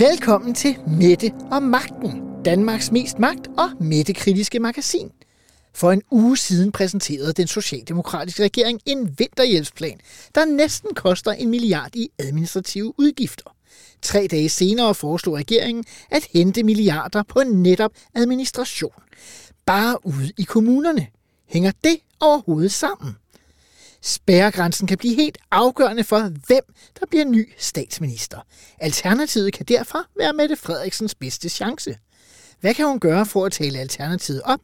Velkommen til Mette og Magten, Danmarks mest magt- og Mette-kritiske magasin. For en uge siden præsenterede den socialdemokratiske regering en vinterhjælpsplan, der næsten koster en milliard i administrative udgifter. Tre dage senere foreslog regeringen at hente milliarder på netop administration. Bare ude i kommunerne. Hænger det overhovedet sammen? Spærregrænsen kan blive helt afgørende for, hvem der bliver ny statsminister. Alternativet kan derfor være Mette Frederiksens bedste chance. Hvad kan hun gøre for at tale Alternativet op?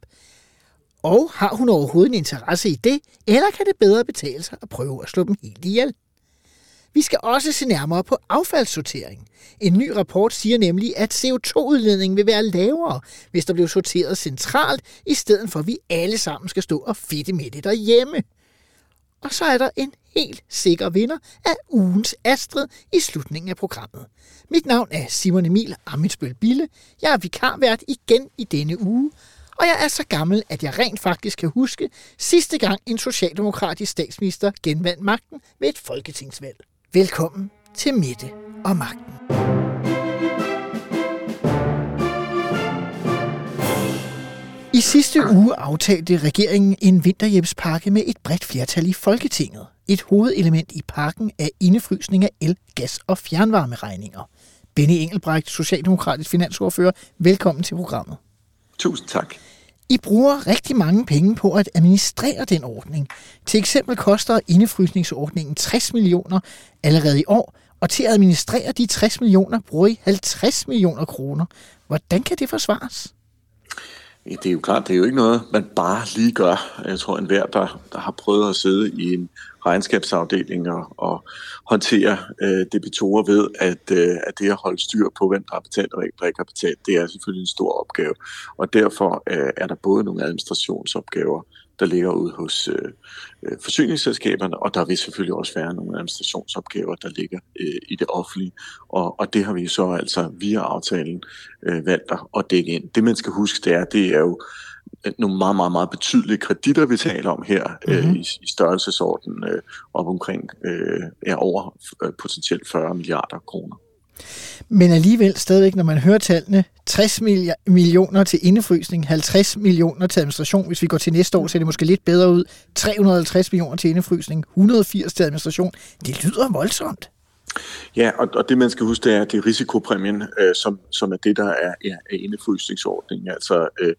Og har hun overhovedet en interesse i det, eller kan det bedre betale sig at prøve at slå dem helt ihjel? Vi skal også se nærmere på affaldssortering. En ny rapport siger nemlig, at CO2-udledningen vil være lavere, hvis der bliver sorteret centralt, i stedet for at vi alle sammen skal stå og fedte med det derhjemme. Og så er der en helt sikker vinder af ugens Astrid i slutningen af programmet. Mit navn er Simon Emil Amitsbøl Bille. Jeg er vikarvært igen i denne uge, og jeg er så gammel, at jeg rent faktisk kan huske sidste gang en socialdemokratisk statsminister genvandt magten ved et folketingsvalg. Velkommen til Mette og Magten. I sidste uge aftalte regeringen en vinterhjælpspakke med et bredt flertal i Folketinget. Et hovedelement i pakken er indefrysning af el, gas og fjernvarmeregninger. Benny Engelbrecht, Socialdemokratisk finansordfører, velkommen til programmet. Tusind tak. I bruger rigtig mange penge på at administrere den ordning. Til eksempel koster indefrysningsordningen 60 millioner allerede i år, og til at administrere de 60 millioner bruger I 50 millioner kroner. Hvordan kan det forsvares? Det er jo klart, det er jo ikke noget, man bare lige gør. Jeg tror, enhver, der, der har prøvet at sidde i en regnskabsafdeling og, og håndtere øh, debitorer ved, at, øh, at det at holde styr på, hvem der har betalt og der ikke har betalt, det er selvfølgelig en stor opgave. Og derfor øh, er der både nogle administrationsopgaver, der ligger ude hos øh, øh, forsyningsselskaberne, og der vil selvfølgelig også være nogle administrationsopgaver, der ligger øh, i det offentlige, og, og det har vi så altså via aftalen øh, valgt at dække ind. Det man skal huske, det er, det er jo nogle meget, meget, meget betydelige kreditter, vi taler om her mm-hmm. øh, i, i størrelsesorden øh, op omkring øh, er over øh, potentielt 40 milliarder kroner. Men alligevel stadigvæk, når man hører tallene, 60 millioner til indefrysning, 50 millioner til administration. Hvis vi går til næste år, ser det måske lidt bedre ud. 350 millioner til indefrysning, 180 til administration. Det lyder voldsomt. Ja, og, og det man skal huske, det er, at det er risikopræmien, øh, som, som er det, der er, er, er indefrysningsordningen. Altså, øh,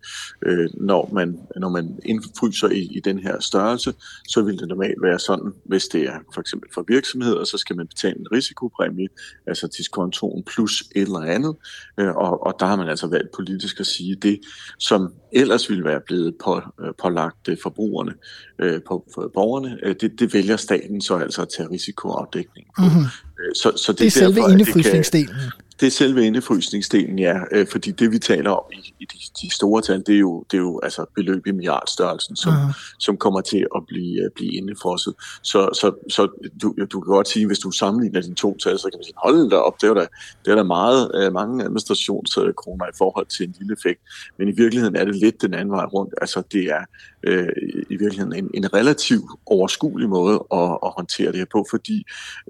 øh, når, man, når man indfryser i, i den her størrelse, så vil det normalt være sådan, hvis det er for eksempel for virksomheder, så skal man betale en risikopræmie, altså diskontoen plus et eller andet, øh, og, og der har man altså valgt politisk at sige, det som ellers ville være blevet på, øh, pålagt øh, forbrugerne, øh, på for borgerne, øh, det, det vælger staten så altså at tage risikoafdækning på. Mm-hmm. Så, så det, det er selve indefrysningsdelen? Det er selve indefrysningsdelen, ja. Øh, fordi det, vi taler om i, i de, de store tal, det er jo, det er jo altså beløb i milliardstørrelsen, som, uh-huh. som kommer til at blive, uh, blive indefrosset. Så, så, så du, du kan godt sige, hvis du sammenligner de to tal, så kan man sige, hold da op, det er da, det er da meget, uh, mange administrationskroner i forhold til en lille effekt. Men i virkeligheden er det lidt den anden vej rundt. Altså det er uh, i virkeligheden en, en relativt overskuelig måde at, at håndtere det her på, fordi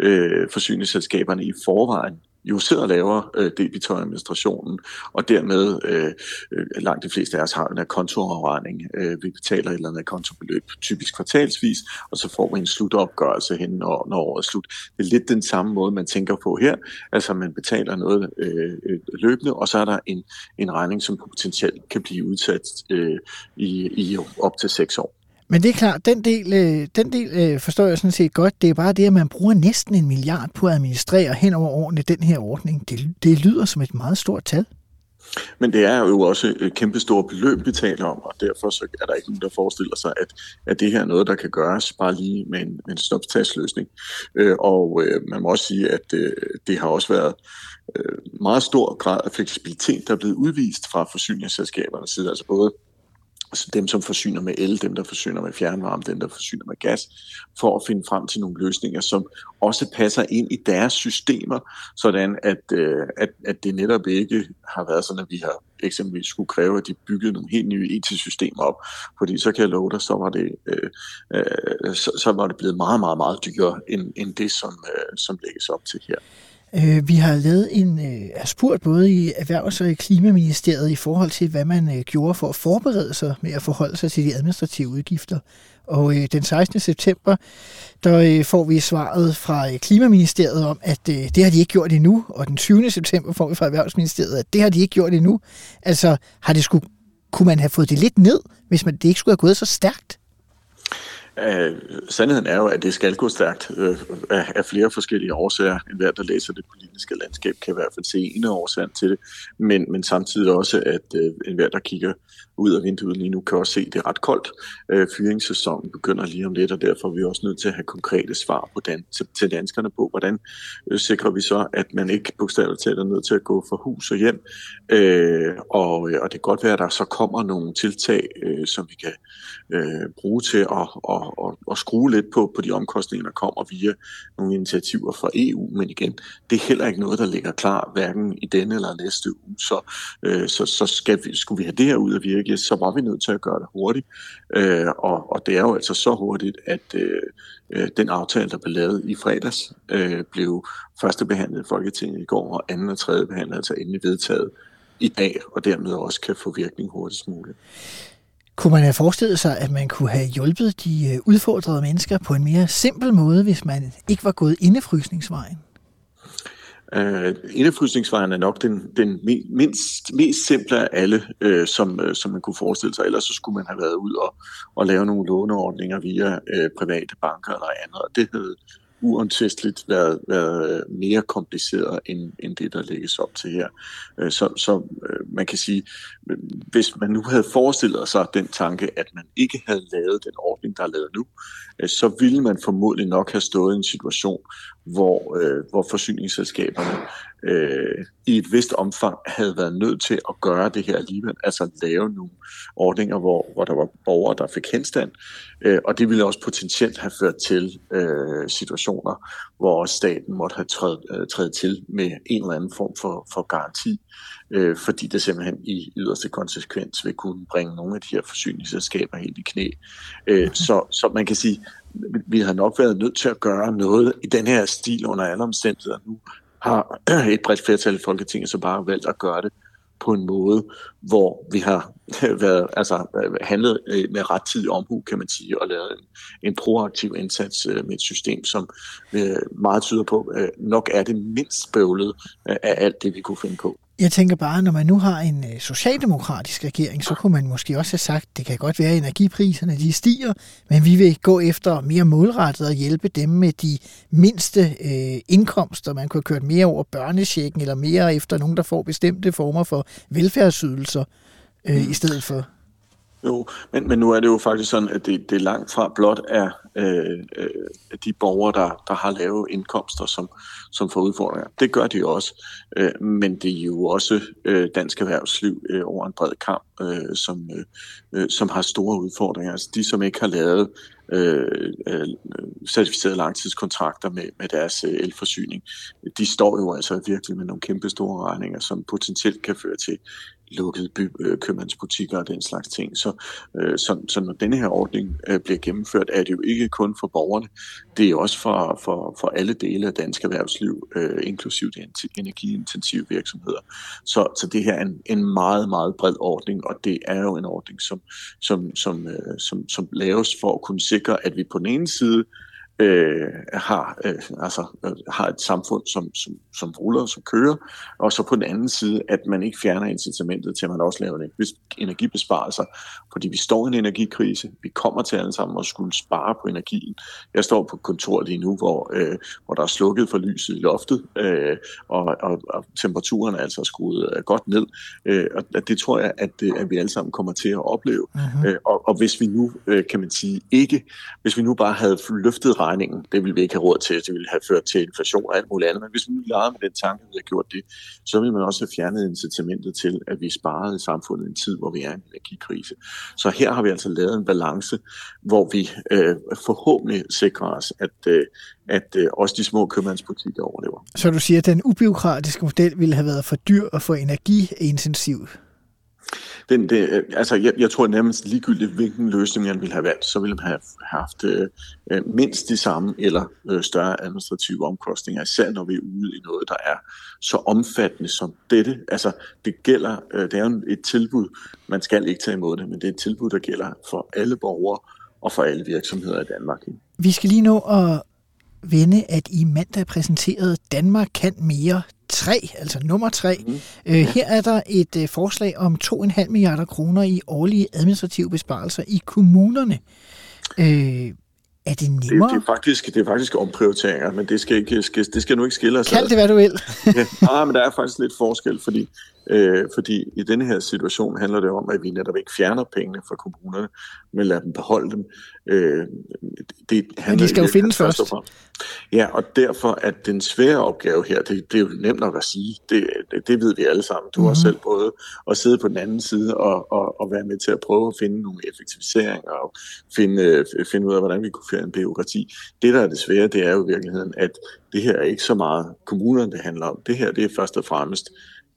uh, forsyningsselskaberne i forvejen jo sidder og laver øh, debitoradministrationen, og dermed øh, øh langt de fleste af os har en kontoafregning. Øh, vi betaler et eller andet kontobeløb, typisk kvartalsvis, og så får vi en slutopgørelse hen, når, når året er slut. Det er lidt den samme måde, man tænker på her. Altså man betaler noget øh, øh løbende, og så er der en, en regning, som potentielt kan blive udsat øh, i, i op til seks år. Men det er klart, den del, øh, den del øh, forstår jeg sådan set godt. Det er bare det, at man bruger næsten en milliard på at administrere hen over årene den her ordning. Det, det lyder som et meget stort tal. Men det er jo også et kæmpe beløb, vi taler om, og derfor så er der ikke nogen, der forestiller sig, at, at det her er noget, der kan gøres bare lige med en, en snuptagsløsning. Øh, og øh, man må også sige, at øh, det har også været øh, meget stor grad af fleksibilitet, der er blevet udvist fra forsyningsselskabernes side, altså både dem, som forsyner med el, dem, der forsyner med fjernvarme, dem, der forsyner med gas, for at finde frem til nogle løsninger, som også passer ind i deres systemer, sådan at, øh, at, at det netop ikke har været sådan, at vi har eksempelvis skulle kræve, at de byggede nogle helt nye IT-systemer op, fordi så kan jeg love dig, så var det, øh, øh, så, så var det blevet meget, meget, meget dyrere end, end det, som, øh, som lægges op til her. Øh, vi har lavet en øh, er spurgt både i Erhvervs- og i Klimaministeriet i forhold til, hvad man øh, gjorde for at forberede sig med at forholde sig til de administrative udgifter. Og den 16. september, der får vi svaret fra Klimaministeriet om, at det har de ikke gjort endnu. Og den 20. september får vi fra Erhvervsministeriet, at det har de ikke gjort endnu. Altså, har det skulle, kunne man have fået det lidt ned, hvis man, det ikke skulle have gået så stærkt? Øh, sandheden er jo, at det skal gå stærkt uh, af, af flere forskellige årsager. En hver, der læser det politiske landskab, kan i hvert fald se en af årsagerne til det. Men, men samtidig også, at uh, en hver, der kigger ud af vinduet lige nu, kan også se, at det er ret koldt. Øh, fyringssæsonen begynder lige om lidt, og derfor er vi også nødt til at have konkrete svar på dan- til, til danskerne på, hvordan sikrer vi så, at man ikke bogstaveligt talt er nødt til at gå fra hus og hjem. øh, og, og det kan godt være, at der så kommer nogle tiltag, øh, som vi kan øh, bruge til at, at og, og skrue lidt på, på de omkostninger, der kommer via nogle initiativer fra EU. Men igen, det er heller ikke noget, der ligger klar, hverken i denne eller næste uge. Så, øh, så, så skal vi, skulle vi have det her ud at virke, så var vi nødt til at gøre det hurtigt. Øh, og, og det er jo altså så hurtigt, at øh, øh den aftale, der blev lavet i fredags, øh, blev første behandlet i Folketinget i går, og anden og tredje behandlet altså endelig vedtaget i dag, og dermed også kan få virkning hurtigst muligt. Kunne man have forestillet sig, at man kunne have hjulpet de øh, udfordrede mennesker på en mere simpel måde, hvis man ikke var gået indefrysningsvejen? Uh, indefrysningsvejen er nok den, den mindst, mest simple af alle, uh, som, uh, som man kunne forestille sig. Ellers så skulle man have været ud og, og lave nogle låneordninger via uh, private banker eller andet, og det havde uomtvisteligt været, været øh, mere kompliceret end, end det, der lægges op til her. Øh, så, så øh, man kan sige, hvis man nu havde forestillet sig den tanke, at man ikke havde lavet den ordning, der er lavet nu, så ville man formodentlig nok have stået i en situation, hvor, hvor forsyningsselskaberne øh, i et vist omfang havde været nødt til at gøre det her alligevel, altså lave nogle ordninger, hvor, hvor der var borgere, der fik henstand, øh, og det ville også potentielt have ført til øh, situationer, hvor staten måtte have trædet, øh, trædet til med en eller anden form for, for garanti, øh, fordi det simpelthen i yderste konsekvens vil kunne bringe nogle af de her forsyningsselskaber helt i knæ. Øh, så, så man kan sige, vi har nok været nødt til at gøre noget i den her stil under alle omstændigheder. Nu har et bredt flertal i Folketinget så bare valgt at gøre det på en måde, hvor vi har været, altså, handlet øh, med ret tid omhu, kan man sige, og lavet en, en proaktiv indsats øh, med et system, som øh, meget tyder på, nok er det mindst bøvlet af alt det, vi kunne finde på. Jeg tænker bare, når man nu har en øh, socialdemokratisk regering, så kunne man måske også have sagt, det kan godt være, at energipriserne de stiger, men vi vil gå efter mere målrettet og hjælpe dem med de mindste øh, indkomster. Man kunne have kørt mere over børnesjekken, eller mere efter nogen, der får bestemte former for velfærdsydelser, øh, i stedet for jo, men, men nu er det jo faktisk sådan, at det, det langt fra blot er øh, øh, de borgere, der, der har lave indkomster, som, som får udfordringer. Det gør de også, øh, men det er jo også øh, dansk erhvervsliv øh, over en bred kamp, øh, som, øh, øh, som har store udfordringer. Altså de, som ikke har lavet øh, øh, certificerede langtidskontrakter med, med deres øh, elforsyning, de står jo altså virkelig med nogle kæmpe store regninger, som potentielt kan føre til lukkede by, øh, købmandsbutikker og den slags ting. Så, øh, så, så når denne her ordning øh, bliver gennemført, er det jo ikke kun for borgerne, det er også for, for, for alle dele af dansk erhvervsliv, øh, inklusiv de energiintensive virksomheder. Så, så det her er en, en meget, meget bred ordning, og det er jo en ordning, som, som, som, øh, som, som laves for at kunne sikre, at vi på den ene side øh, har, øh, altså, øh, har et samfund, som, som, som ruller, som kører, og så på den anden side, at man ikke fjerner incitamentet til, at man også laver energibesparelser, fordi vi står i en energikrise, vi kommer til alle sammen at skulle spare på energien. Jeg står på kontor lige nu, hvor, øh, hvor der er slukket for lyset i loftet, øh, og, og, og temperaturen er altså skruet øh, godt ned, øh, og det tror jeg, at, øh, at vi alle sammen kommer til at opleve. Uh-huh. Øh, og, og hvis vi nu, øh, kan man sige, ikke, hvis vi nu bare havde løftet regningen. Det ville vi ikke have råd til. Det ville have ført til inflation og alt muligt andet. Men hvis vi nu legede med den tanke, at vi havde gjort det, så ville man også have fjernet incitamentet til, at vi sparede i samfundet en tid, hvor vi er i en energikrise. Så her har vi altså lavet en balance, hvor vi øh, forhåbentlig sikrer os, at, øh, at øh, også de små købmandsbutikker overlever. Så du siger, at den ubiokratiske model ville have været for dyr og for energiintensiv? Den, det, øh, altså, jeg, jeg tror nærmest ligegyldigt, hvilken løsning man ville have valgt, så ville man have haft øh, øh, mindst de samme eller øh, større administrative omkostninger, især når vi er ude i noget, der er så omfattende som dette. Altså, det gælder, øh, det er jo et tilbud, man skal ikke tage imod det, men det er et tilbud, der gælder for alle borgere og for alle virksomheder i Danmark. Vi skal lige nå at vende, at I mandag præsenterede Danmark kan mere 3, altså nummer 3. Mm. Øh, her er der et øh, forslag om 2,5 milliarder kroner i årlige administrative besparelser i kommunerne. Øh, er det nemmere? Det, det, er faktisk, det er faktisk omprioriteringer, men det skal, ikke, skal, det skal nu ikke skille os. Kald det, hvad du vil. ja, nej, men der er faktisk lidt forskel, fordi Øh, fordi i denne her situation handler det om, at vi netop ikke fjerner pengene fra kommunerne, men lader dem beholde dem. Øh, det handler men de skal jo findes først. først. Ja, og derfor at den svære opgave her, det, det er jo nemt nok at sige, det, det, det ved vi alle sammen. Du mm-hmm. har mhm. selv både at sidde på den anden side og, og, og være med til at prøve at finde nogle effektiviseringer og finde, finde ud af, hvordan vi kunne fjerne byråkrati. Det, der er det svære, det er jo i virkeligheden, at det her er ikke så meget kommunerne, det handler om. Det her, det er først og fremmest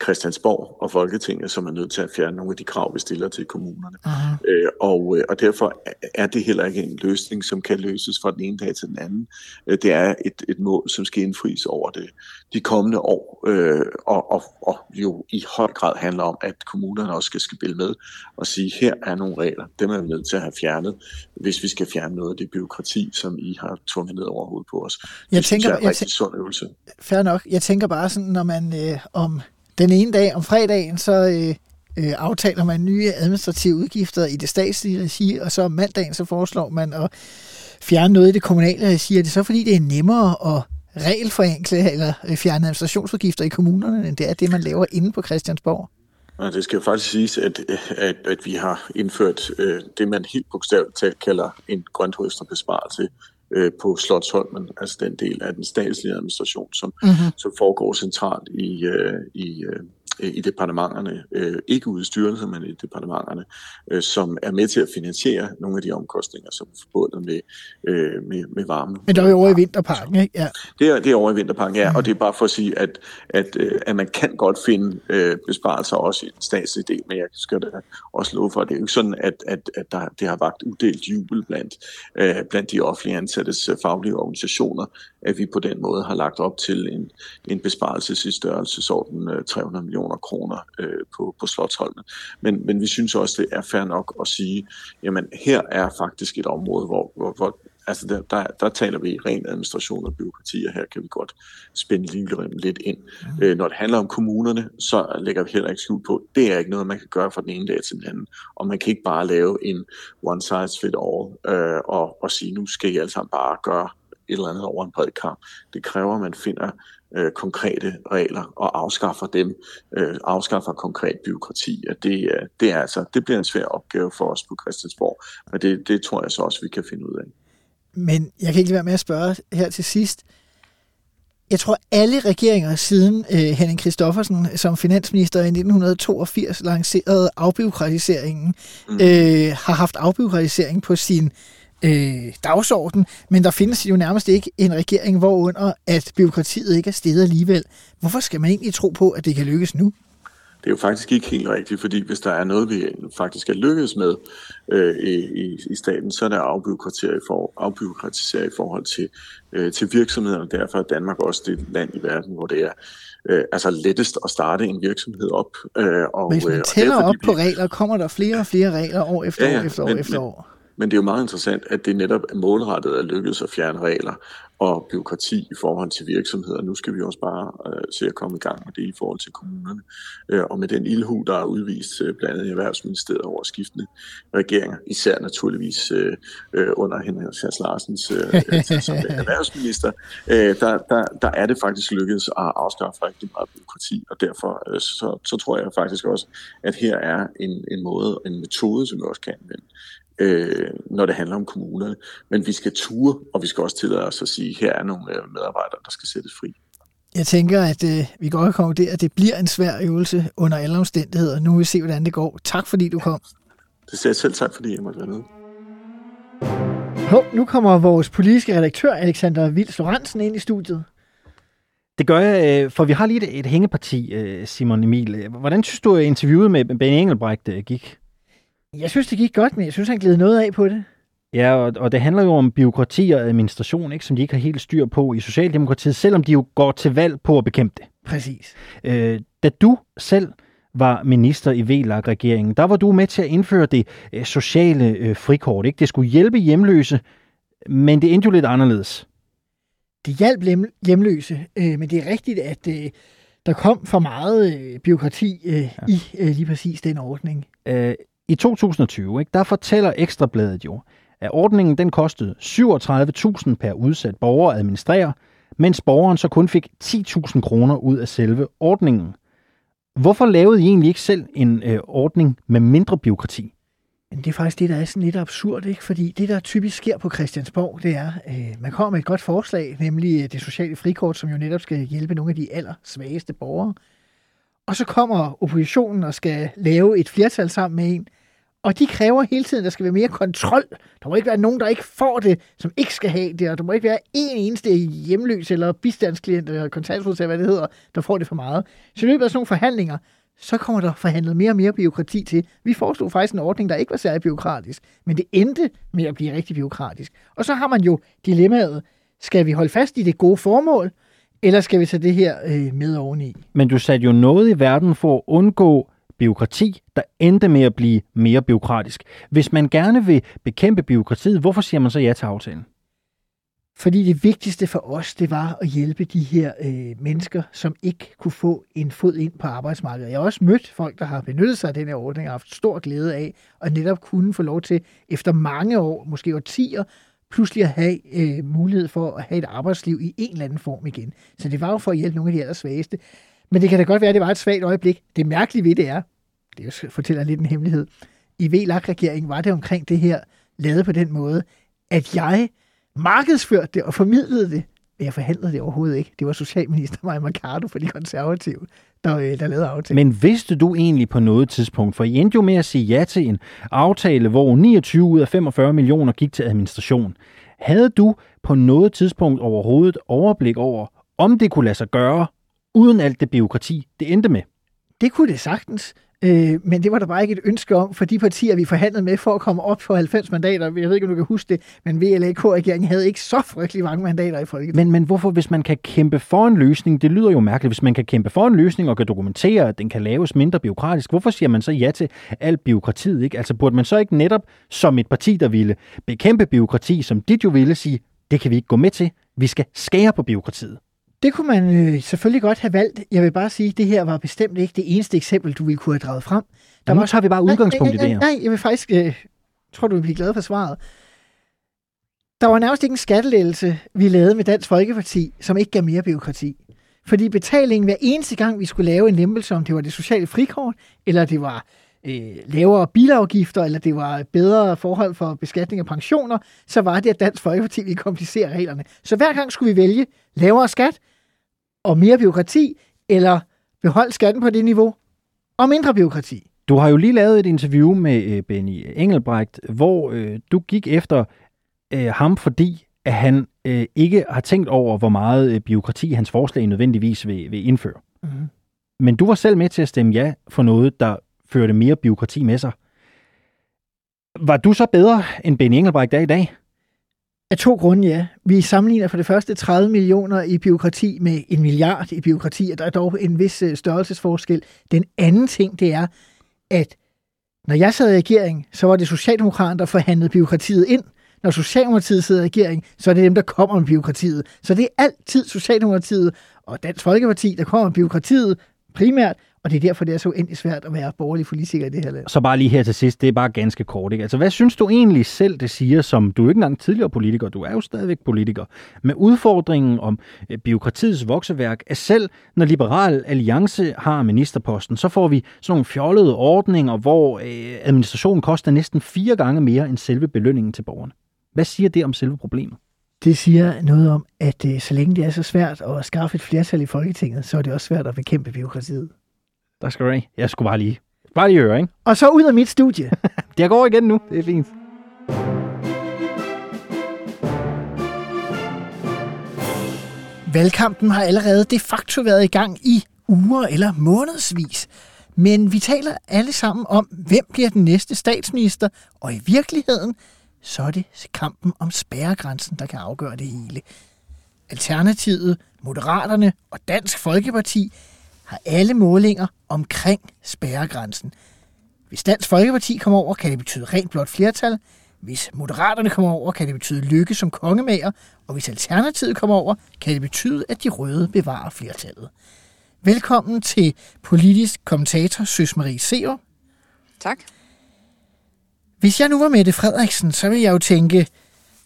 Christiansborg og Folketinget, som er nødt til at fjerne nogle af de krav, vi stiller til kommunerne. Uh-huh. Øh, og, øh, og derfor er det heller ikke en løsning, som kan løses fra den ene dag til den anden. Øh, det er et, et mål, som skal indfries over det, de kommende år, øh, og, og, og jo i høj grad handler om, at kommunerne også skal spille med og sige, her er nogle regler, dem er vi nødt til at have fjernet, hvis vi skal fjerne noget af det byråkrati, som I har tvunget ned over hovedet på os. Det jeg tænker, synes, er en rigtig sund øvelse. Fair nok. Jeg tænker bare sådan, når man øh, om den ene dag om fredagen, så øh, øh, aftaler man nye administrative udgifter i det statslige regi, og så om mandagen, så foreslår man at fjerne noget i det kommunale regi. Er det så fordi, det er nemmere at regelforenkle eller øh, fjerne administrationsudgifter i kommunerne, end det er det, man laver inde på Christiansborg? Ja, det skal jo faktisk siges, at, at, at vi har indført øh, det, man helt bogstaveligt talt kalder en grønthøsterbesparelse øh, på Slottsholmen, altså den del af den statslige administration, som, mm-hmm. som foregår centralt i, øh, i, Øh, i departementerne, øh, ikke ude i styrelsen, men i departementerne, øh, som er med til at finansiere nogle af de omkostninger, som er forbundet med, øh, med, med varme. Men der er jo over i vinterparken, ikke? Ja. Det er, det er over i vinterparken, ja, mm. og det er bare for at sige, at, at, øh, at man kan godt finde øh, besparelser også i den statslige del, men jeg skal da også love for, at det er jo ikke sådan, at, at, at der, det har vagt uddelt jubel blandt, øh, blandt de offentlige ansattes øh, faglige organisationer, at vi på den måde har lagt op til en, en besparelse i størrelsesorden øh, 300 millioner kroner øh, på, på Slottholmen. Men, men vi synes også, det er fair nok at sige, jamen her er faktisk et område, hvor, hvor, hvor altså der, der, der taler vi ren administration og byråkrati, og her kan vi godt spænde livremmen lidt ind. Mm. Øh, når det handler om kommunerne, så lægger vi heller ikke skjul på, det er ikke noget, man kan gøre fra den ene dag til den anden. Og man kan ikke bare lave en one size fit all øh, og, og sige, nu skal I alle sammen bare gøre et eller andet over en bred kamp. Det kræver, at man finder øh, konkrete regler og afskaffer dem, øh, afskaffer konkret byråkrati. Og det, øh, det, er altså, det bliver en svær opgave for os på Christiansborg, men det, det tror jeg så også, vi kan finde ud af. Men jeg kan ikke være med at spørge her til sidst. Jeg tror, alle regeringer siden øh, Henning Christoffersen som finansminister i 1982 lancerede afbiokratiseringen, mm. øh, har haft afbiokratisering på sin øh, dagsorden, men der findes jo nærmest ikke en regering, hvorunder at byråkratiet ikke er stedet alligevel. Hvorfor skal man egentlig tro på, at det kan lykkes nu? Det er jo faktisk ikke helt rigtigt, fordi hvis der er noget, vi faktisk er lykkedes med øh, i, i staten, så er det at afbyråkratisere i, for, afbyråkratisere i forhold til, øh, til virksomhederne. Derfor er Danmark også det land i verden, hvor det er øh, altså lettest at starte en virksomhed op. Øh, og, Hvis man øh, tæller og op på regler, kommer der flere og flere regler år efter ja, ja, år efter men, år efter år. Men det er jo meget interessant, at det netop er målrettet at lykkes at fjerne regler og byråkrati i forhold til virksomheder. Nu skal vi også bare øh, se at komme i gang med det i forhold til kommunerne. Øh, og med den ildhu, der er udvist øh, blandt andet i Erhvervsministeriet over skiftende regeringer, især naturligvis øh, øh under Henrik Sjærs Larsens øh, øh som erhvervsminister, øh, der, der, der er det faktisk lykkedes at afskaffe rigtig meget byråkrati. Og derfor øh, så, så tror jeg faktisk også, at her er en, en måde, en metode, som vi også kan anvende øh, når det handler om kommunerne. Men vi skal ture, og vi skal også tillade os at sige, her er nogle øh, medarbejdere, der skal sættes fri. Jeg tænker, at øh, vi godt kan konkludere, at det bliver en svær øvelse under alle omstændigheder. Nu vil vi se, hvordan det går. Tak fordi du kom. Det siger jeg selv tak, fordi jeg måtte være med. Hå, nu kommer vores politiske redaktør, Alexander Vils Lorentzen, ind i studiet. Det gør jeg, øh, for vi har lige et, et hængeparti, øh, Simon Emil. Hvordan synes du, at interviewet med Benny Engelbrecht gik? Jeg synes, det gik godt, men jeg synes, han gled noget af på det. Ja, og, og det handler jo om byråkrati og administration, ikke, som de ikke har helt styr på i Socialdemokratiet, selvom de jo går til valg på at bekæmpe det. Præcis. Øh, da du selv var minister i VLAG-regeringen, der var du med til at indføre det øh, sociale øh, frikort. Ikke? Det skulle hjælpe hjemløse, men det endte jo lidt anderledes. Det hjalp hjemløse, øh, men det er rigtigt, at øh, der kom for meget øh, byråkrati øh, ja. i øh, lige præcis den ordning. Øh, i 2020, ikke, der fortæller Ekstrabladet jo, at ordningen den kostede 37.000 per udsat borger at administrere, mens borgeren så kun fik 10.000 kroner ud af selve ordningen. Hvorfor lavede I egentlig ikke selv en øh, ordning med mindre byråkrati? Men det er faktisk det, der er sådan lidt absurd, ikke? Fordi det, der typisk sker på Christiansborg, det er, øh, man kommer med et godt forslag, nemlig øh, det sociale frikort, som jo netop skal hjælpe nogle af de allersvageste borgere. Og så kommer oppositionen og skal lave et flertal sammen med en, og de kræver hele tiden, at der skal være mere kontrol. Der må ikke være nogen, der ikke får det, som ikke skal have det, og der må ikke være en eneste hjemløs eller bistandsklient eller kontantsmodtager, hvad det hedder, der får det for meget. Så i løbet af sådan nogle forhandlinger, så kommer der forhandlet mere og mere byråkrati til. Vi foreslog faktisk en ordning, der ikke var særlig byråkratisk, men det endte med at blive rigtig byråkratisk. Og så har man jo dilemmaet, skal vi holde fast i det gode formål, eller skal vi tage det her øh, med oveni? Men du satte jo noget i verden for at undgå byråkrati, der endte med at blive mere byråkratisk. Hvis man gerne vil bekæmpe byråkratiet, hvorfor siger man så ja til aftalen? Fordi det vigtigste for os, det var at hjælpe de her øh, mennesker, som ikke kunne få en fod ind på arbejdsmarkedet. Jeg har også mødt folk, der har benyttet sig af den her ordning og haft stor glæde af, at netop kunne få lov til, efter mange år, måske årtier, pludselig at have øh, mulighed for at have et arbejdsliv i en eller anden form igen. Så det var jo for at hjælpe nogle af de allersvageste. Men det kan da godt være, at det var et svagt øjeblik. Det mærkelige ved det er, det fortæller lidt en hemmelighed, i VLAG-regeringen var det omkring det her lavet på den måde, at jeg markedsførte det og formidlede det. Men jeg forhandlede det overhovedet ikke. Det var socialminister Maja Mercado for de konservative, der, øh, der lavede aftalen. Men vidste du egentlig på noget tidspunkt, for I endte jo med at sige ja til en aftale, hvor 29 ud af 45 millioner gik til administration. Havde du på noget tidspunkt overhovedet overblik over, om det kunne lade sig gøre, uden alt det byråkrati, det endte med? Det kunne det sagtens. Øh, men det var der bare ikke et ønske om, for de partier, vi forhandlede med for at komme op på 90 mandater, jeg ved ikke, om du kan huske det, men VLAK-regeringen havde ikke så frygtelig mange mandater i Folketinget. Men, men hvorfor, hvis man kan kæmpe for en løsning, det lyder jo mærkeligt, hvis man kan kæmpe for en løsning og kan dokumentere, at den kan laves mindre byråkratisk, hvorfor siger man så ja til alt byråkratiet? Ikke? Altså burde man så ikke netop som et parti, der ville bekæmpe byråkrati, som dit jo ville sige, det kan vi ikke gå med til, vi skal skære på byråkratiet? Det kunne man øh, selvfølgelig godt have valgt. Jeg vil bare sige, at det her var bestemt ikke det eneste eksempel, du ville kunne have draget frem. Der nu tager vi bare udgangspunkt nej, nej, i det her. Nej, jeg vil faktisk... Øh, tror, du vil blive glad for svaret. Der var nærmest ikke en skattelettelse, vi lavede med Dansk Folkeparti, som ikke gav mere byråkrati. Fordi betalingen hver eneste gang, vi skulle lave en lempelse, om det var det sociale frikort, eller det var øh, lavere bilafgifter, eller det var bedre forhold for beskatning af pensioner, så var det, at Dansk Folkeparti ville komplicere reglerne. Så hver gang skulle vi vælge lavere skat, og mere byråkrati, eller beholde skatten på det niveau, og mindre byråkrati. Du har jo lige lavet et interview med øh, Benny Engelbrecht, hvor øh, du gik efter øh, ham, fordi at han øh, ikke har tænkt over, hvor meget øh, byråkrati hans forslag nødvendigvis vil, vil indføre. Mm-hmm. Men du var selv med til at stemme ja for noget, der førte mere byråkrati med sig. Var du så bedre end Benny Engelbrecht er i dag? Af to grunde, ja. Vi sammenligner for det første 30 millioner i byråkrati med en milliard i byråkrati, og der er dog en vis øh, størrelsesforskel. Den anden ting, det er, at når jeg sad i regering, så var det Socialdemokraterne, der forhandlede byråkratiet ind. Når Socialdemokratiet sidder i regering, så er det dem, der kommer med byråkratiet. Så det er altid Socialdemokratiet og Dansk Folkeparti, der kommer med byråkratiet primært, og det er derfor, det er så uendelig svært at være borgerlig politiker i det her land. Så bare lige her til sidst, det er bare ganske kort. Ikke? Altså, hvad synes du egentlig selv, det siger, som du er ikke engang tidligere politiker, du er jo stadigvæk politiker, med udfordringen om eh, byråkratiets vokseværk, at selv når Liberal Alliance har ministerposten, så får vi sådan nogle fjollede ordninger, hvor eh, administrationen koster næsten fire gange mere end selve belønningen til borgerne. Hvad siger det om selve problemet? Det siger noget om, at øh, så længe det er så svært at skaffe et flertal i Folketinget, så er det også svært at bekæmpe byråkratiet. Tak skal du have. Jeg skulle bare lige, bare lige høre, ikke? Og så ud af mit studie. det går igen nu. Det er fint. Valgkampen har allerede de facto været i gang i uger eller månedsvis. Men vi taler alle sammen om, hvem bliver den næste statsminister, og i virkeligheden, så er det kampen om spærregrænsen, der kan afgøre det hele. Alternativet, Moderaterne og Dansk Folkeparti har alle målinger omkring spærregrænsen. Hvis Dansk Folkeparti kommer over, kan det betyde rent blot flertal. Hvis Moderaterne kommer over, kan det betyde lykke som kongemager. Og hvis Alternativet kommer over, kan det betyde, at de røde bevarer flertallet. Velkommen til politisk kommentator Søs Marie Seer. Tak. Hvis jeg nu var Mette Frederiksen, så ville jeg jo tænke,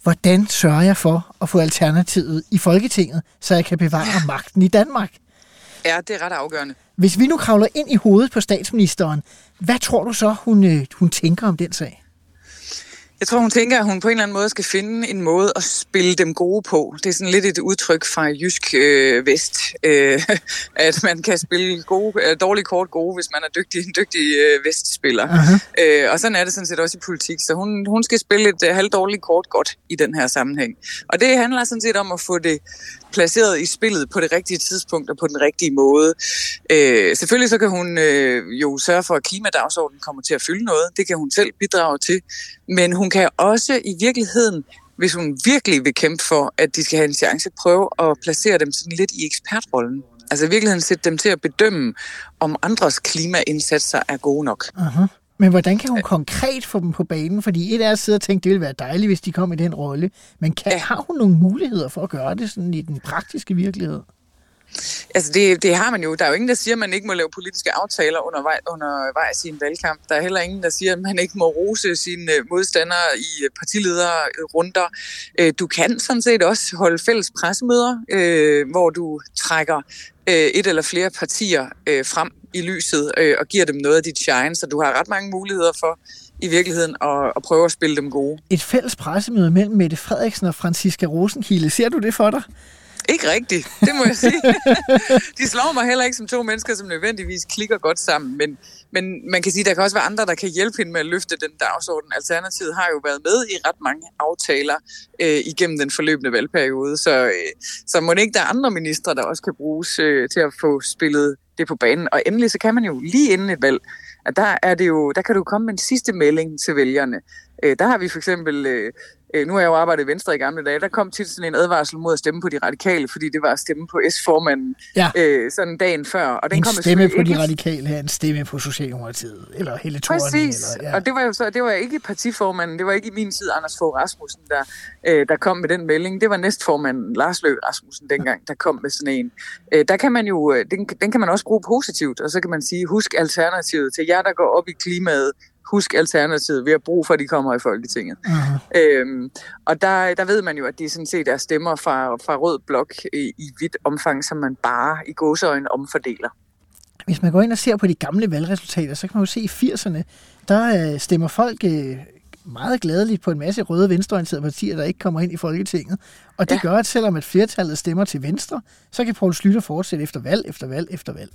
hvordan sørger jeg for at få Alternativet i Folketinget, så jeg kan bevare magten i Danmark? Ja, det er ret afgørende. Hvis vi nu kravler ind i hovedet på statsministeren, hvad tror du så, hun, øh, hun tænker om den sag? Jeg tror, hun tænker, at hun på en eller anden måde skal finde en måde at spille dem gode på. Det er sådan lidt et udtryk fra Jysk øh, Vest, øh, at man kan spille gode, øh, dårlige kort gode, hvis man er dygtig, en dygtig øh, Vestspiller. Uh-huh. Øh, og sådan er det sådan set også i politik. Så hun, hun skal spille et øh, halvdårligt kort godt i den her sammenhæng. Og det handler sådan set om at få det placeret i spillet på det rigtige tidspunkt og på den rigtige måde. Øh, selvfølgelig så kan hun øh, jo sørge for, at klimadagsordenen kommer til at fylde noget. Det kan hun selv bidrage til. Men hun kan også i virkeligheden hvis hun virkelig vil kæmpe for, at de skal have en chance, prøve at placere dem sådan lidt i ekspertrollen. Altså i virkeligheden sætte dem til at bedømme, om andres klimaindsatser er gode nok. Uh-huh. Men hvordan kan hun konkret få dem på banen? Fordi et er at sidde og tænke, det ville være dejligt, hvis de kom i den rolle. Men kan, har hun nogle muligheder for at gøre det sådan i den praktiske virkelighed? Altså det, det har man jo. Der er jo ingen, der siger, at man ikke må lave politiske aftaler undervej, undervejs i en valgkamp. Der er heller ingen, der siger, at man ikke må rose sine øh, modstandere i øh, partilederrunder. Øh, du kan sådan set også holde fælles pressemøder, hvor du trækker et eller flere partier frem i lyset og giver dem noget af dit shine, så du har ret mange muligheder for i virkeligheden at, at prøve at spille dem gode. Et fælles pressemøde mellem Mette Frederiksen og Franziska Rosenkilde. Ser du det for dig? Ikke rigtigt, det må jeg sige. de slår mig heller ikke som to mennesker, som nødvendigvis klikker godt sammen, men, men man kan sige, at der kan også være andre, der kan hjælpe hende med at løfte den dagsorden. Alternativet har jo været med i ret mange aftaler øh, igennem den forløbende valgperiode, så, øh, så må det ikke der er andre ministre, der også kan bruges øh, til at få spillet det på banen. Og endelig så kan man jo lige inden et valg, at der, er det jo, der kan du komme med en sidste melding til vælgerne. Øh, der har vi for eksempel øh, øh, nu har jeg jo arbejdet i Venstre i gamle dage, der kom tit sådan en advarsel mod at stemme på de radikale, fordi det var at stemme på S-formanden ja. øh, sådan dagen før. Og den en kom stemme på ikke... de radikale her, en stemme på Socialdemokratiet, eller hele Præcis, eller, ja. og det var jo så, det var ikke partiformanden, det var ikke i min tid Anders Fogh Rasmussen, der, øh, der kom med den melding. Det var næstformanden Lars Løkke Rasmussen dengang, der kom med sådan en. Øh, der kan man jo, øh, den, den kan man også bruge positivt, og så kan man sige, husk alternativet til jer, der går op i klimaet, husk Alternativet, vi har brug for, at de kommer i Folketinget. Uh-huh. Øhm, og der, der ved man jo, at de sådan set er stemmer fra, fra rød blok i, i vidt omfang, som man bare i gåseøjne omfordeler. Hvis man går ind og ser på de gamle valgresultater, så kan man jo se, i 80'erne, der øh, stemmer folk øh, meget gladeligt på en masse røde venstreorienterede partier, der ikke kommer ind i Folketinget. Og det ja. gør, at selvom et flertallet stemmer til venstre, så kan Poul Slytter fortsætte efter valg, efter valg, efter valg.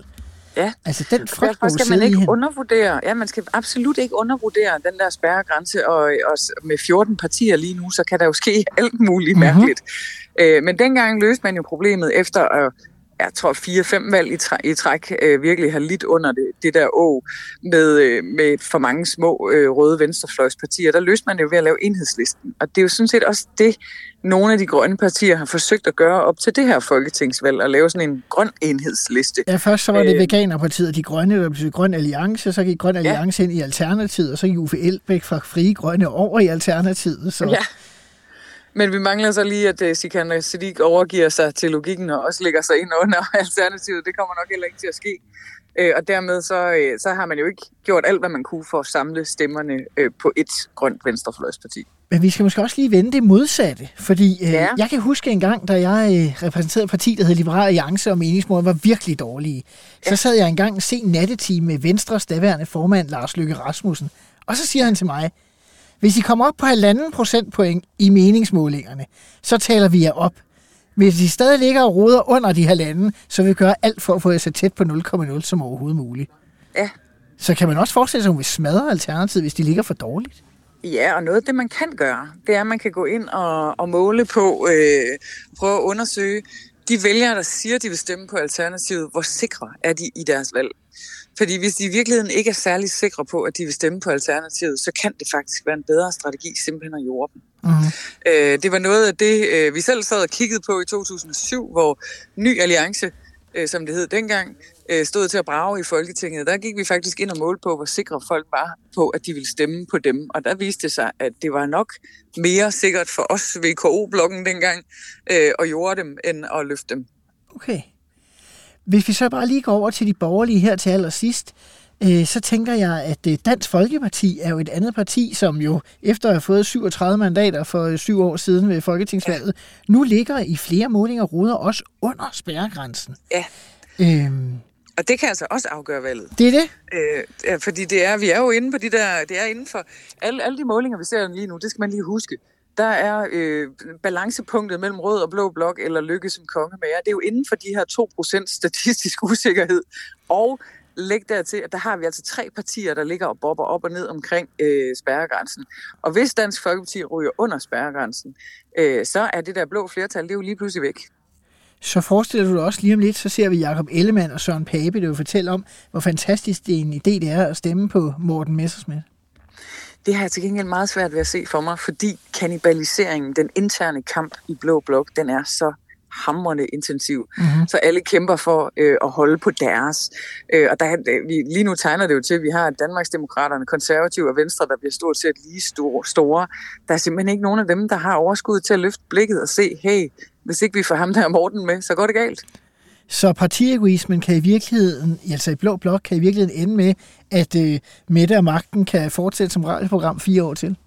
Ja. Altså den frygt, Derfor skal man ikke undervurdere, ja, man skal absolut ikke undervurdere den der spærregrænse, og, og med 14 partier lige nu, så kan der jo ske alt muligt mm-hmm. mærkeligt. Øh, men dengang løste man jo problemet efter at jeg tror, fire-fem valg i, træ, i træk øh, virkelig har lidt under det, det der å med, øh, med for mange små øh, røde venstrefløjspartier. Der løste man det jo ved at lave enhedslisten. Og det er jo sådan set også det, nogle af de grønne partier har forsøgt at gøre op til det her folketingsvalg, at lave sådan en grøn enhedsliste. Ja, først så var det øh, Veganerpartiet De Grønne, der blev Grøn Alliance, så gik Grøn Alliance ja. ind i Alternativet, og så gik Uffe Elbæk fra Frie Grønne over i Alternativet. Så... Ja. Men vi mangler så lige, at uh, Sikander Siddiq overgiver sig til logikken og også lægger sig ind under alternativet. Det kommer nok heller ikke til at ske. Uh, og dermed så, uh, så har man jo ikke gjort alt, hvad man kunne for at samle stemmerne på et grønt venstrefløjsparti. Men vi skal måske også lige vende det modsatte, fordi ja. jeg kan huske en gang, da jeg repræsenterede et parti, der hed Liberal Alliance, og meningsmålen var virkelig dårlige. Så ja. sad jeg engang og se nattetime med Venstres daværende formand, Lars Løkke Rasmussen. Og så siger han til mig, hvis I kommer op på halvanden procentpoint i meningsmålingerne, så taler vi jer op. Hvis I stadig ligger og roder under de halvanden, så vil vi gøre alt for at få jer så tæt på 0,0 som overhovedet muligt. Ja. Så kan man også forestille sig, at hun vil smadre alternativet, hvis de ligger for dårligt. Ja, og noget af det, man kan gøre, det er, at man kan gå ind og, og måle på, øh, prøve at undersøge de vælgere, der siger, de vil stemme på Alternativet, hvor sikre er de i deres valg? Fordi hvis de i virkeligheden ikke er særlig sikre på, at de vil stemme på Alternativet, så kan det faktisk være en bedre strategi simpelthen at jorde dem. Mm-hmm. Øh, det var noget af det, øh, vi selv sad og kiggede på i 2007, hvor Ny Alliance, øh, som det hed dengang, øh, stod til at brage i Folketinget. Der gik vi faktisk ind og målte på, hvor sikre folk var på, at de ville stemme på dem. Og der viste det sig, at det var nok mere sikkert for os VKO-blokken dengang øh, at jorde dem, end at løfte dem. Okay. Hvis vi så bare lige går over til de borgerlige her til allersidst, øh, så tænker jeg, at øh, Dansk Folkeparti er jo et andet parti, som jo efter at have fået 37 mandater for øh, syv år siden ved Folketingsvalget, nu ligger i flere målinger ruder også under spærregrænsen. Ja. Øhm, og det kan altså også afgøre valget. Det er det? Øh, fordi det er, vi er jo inde på de der, det er inden for alle, alle de målinger, vi ser lige nu, det skal man lige huske der er øh, balancepunktet mellem rød og blå blok eller lykke som kongemager. Det er jo inden for de her 2% statistisk usikkerhed. Og læg dertil, at der har vi altså tre partier, der ligger og bobber op og ned omkring øh, spærregrænsen. Og hvis Dansk Folkeparti ryger under spærregrænsen, øh, så er det der blå flertal, det er jo lige pludselig væk. Så forestiller du dig også lige om lidt, så ser vi Jakob Ellemann og Søren Pape, der vil fortælle om, hvor fantastisk det er en idé det er at stemme på Morten Messersmith. Det har jeg til gengæld meget svært ved at se for mig, fordi kannibaliseringen, den interne kamp i Blå Blok, den er så hamrende intensiv. Mm-hmm. Så alle kæmper for øh, at holde på deres. Øh, og der, vi, lige nu tegner det jo til, at vi har Danmarksdemokraterne, konservative og Venstre, der bliver stort set lige store, store. Der er simpelthen ikke nogen af dem, der har overskud til at løfte blikket og se, hey, hvis ikke vi får ham der Morten med, så går det galt. Så partiegoismen kan i virkeligheden, altså i Blå Blok, kan i virkeligheden ende med, at øh, Mette og Magten kan fortsætte som radioprogram fire år til?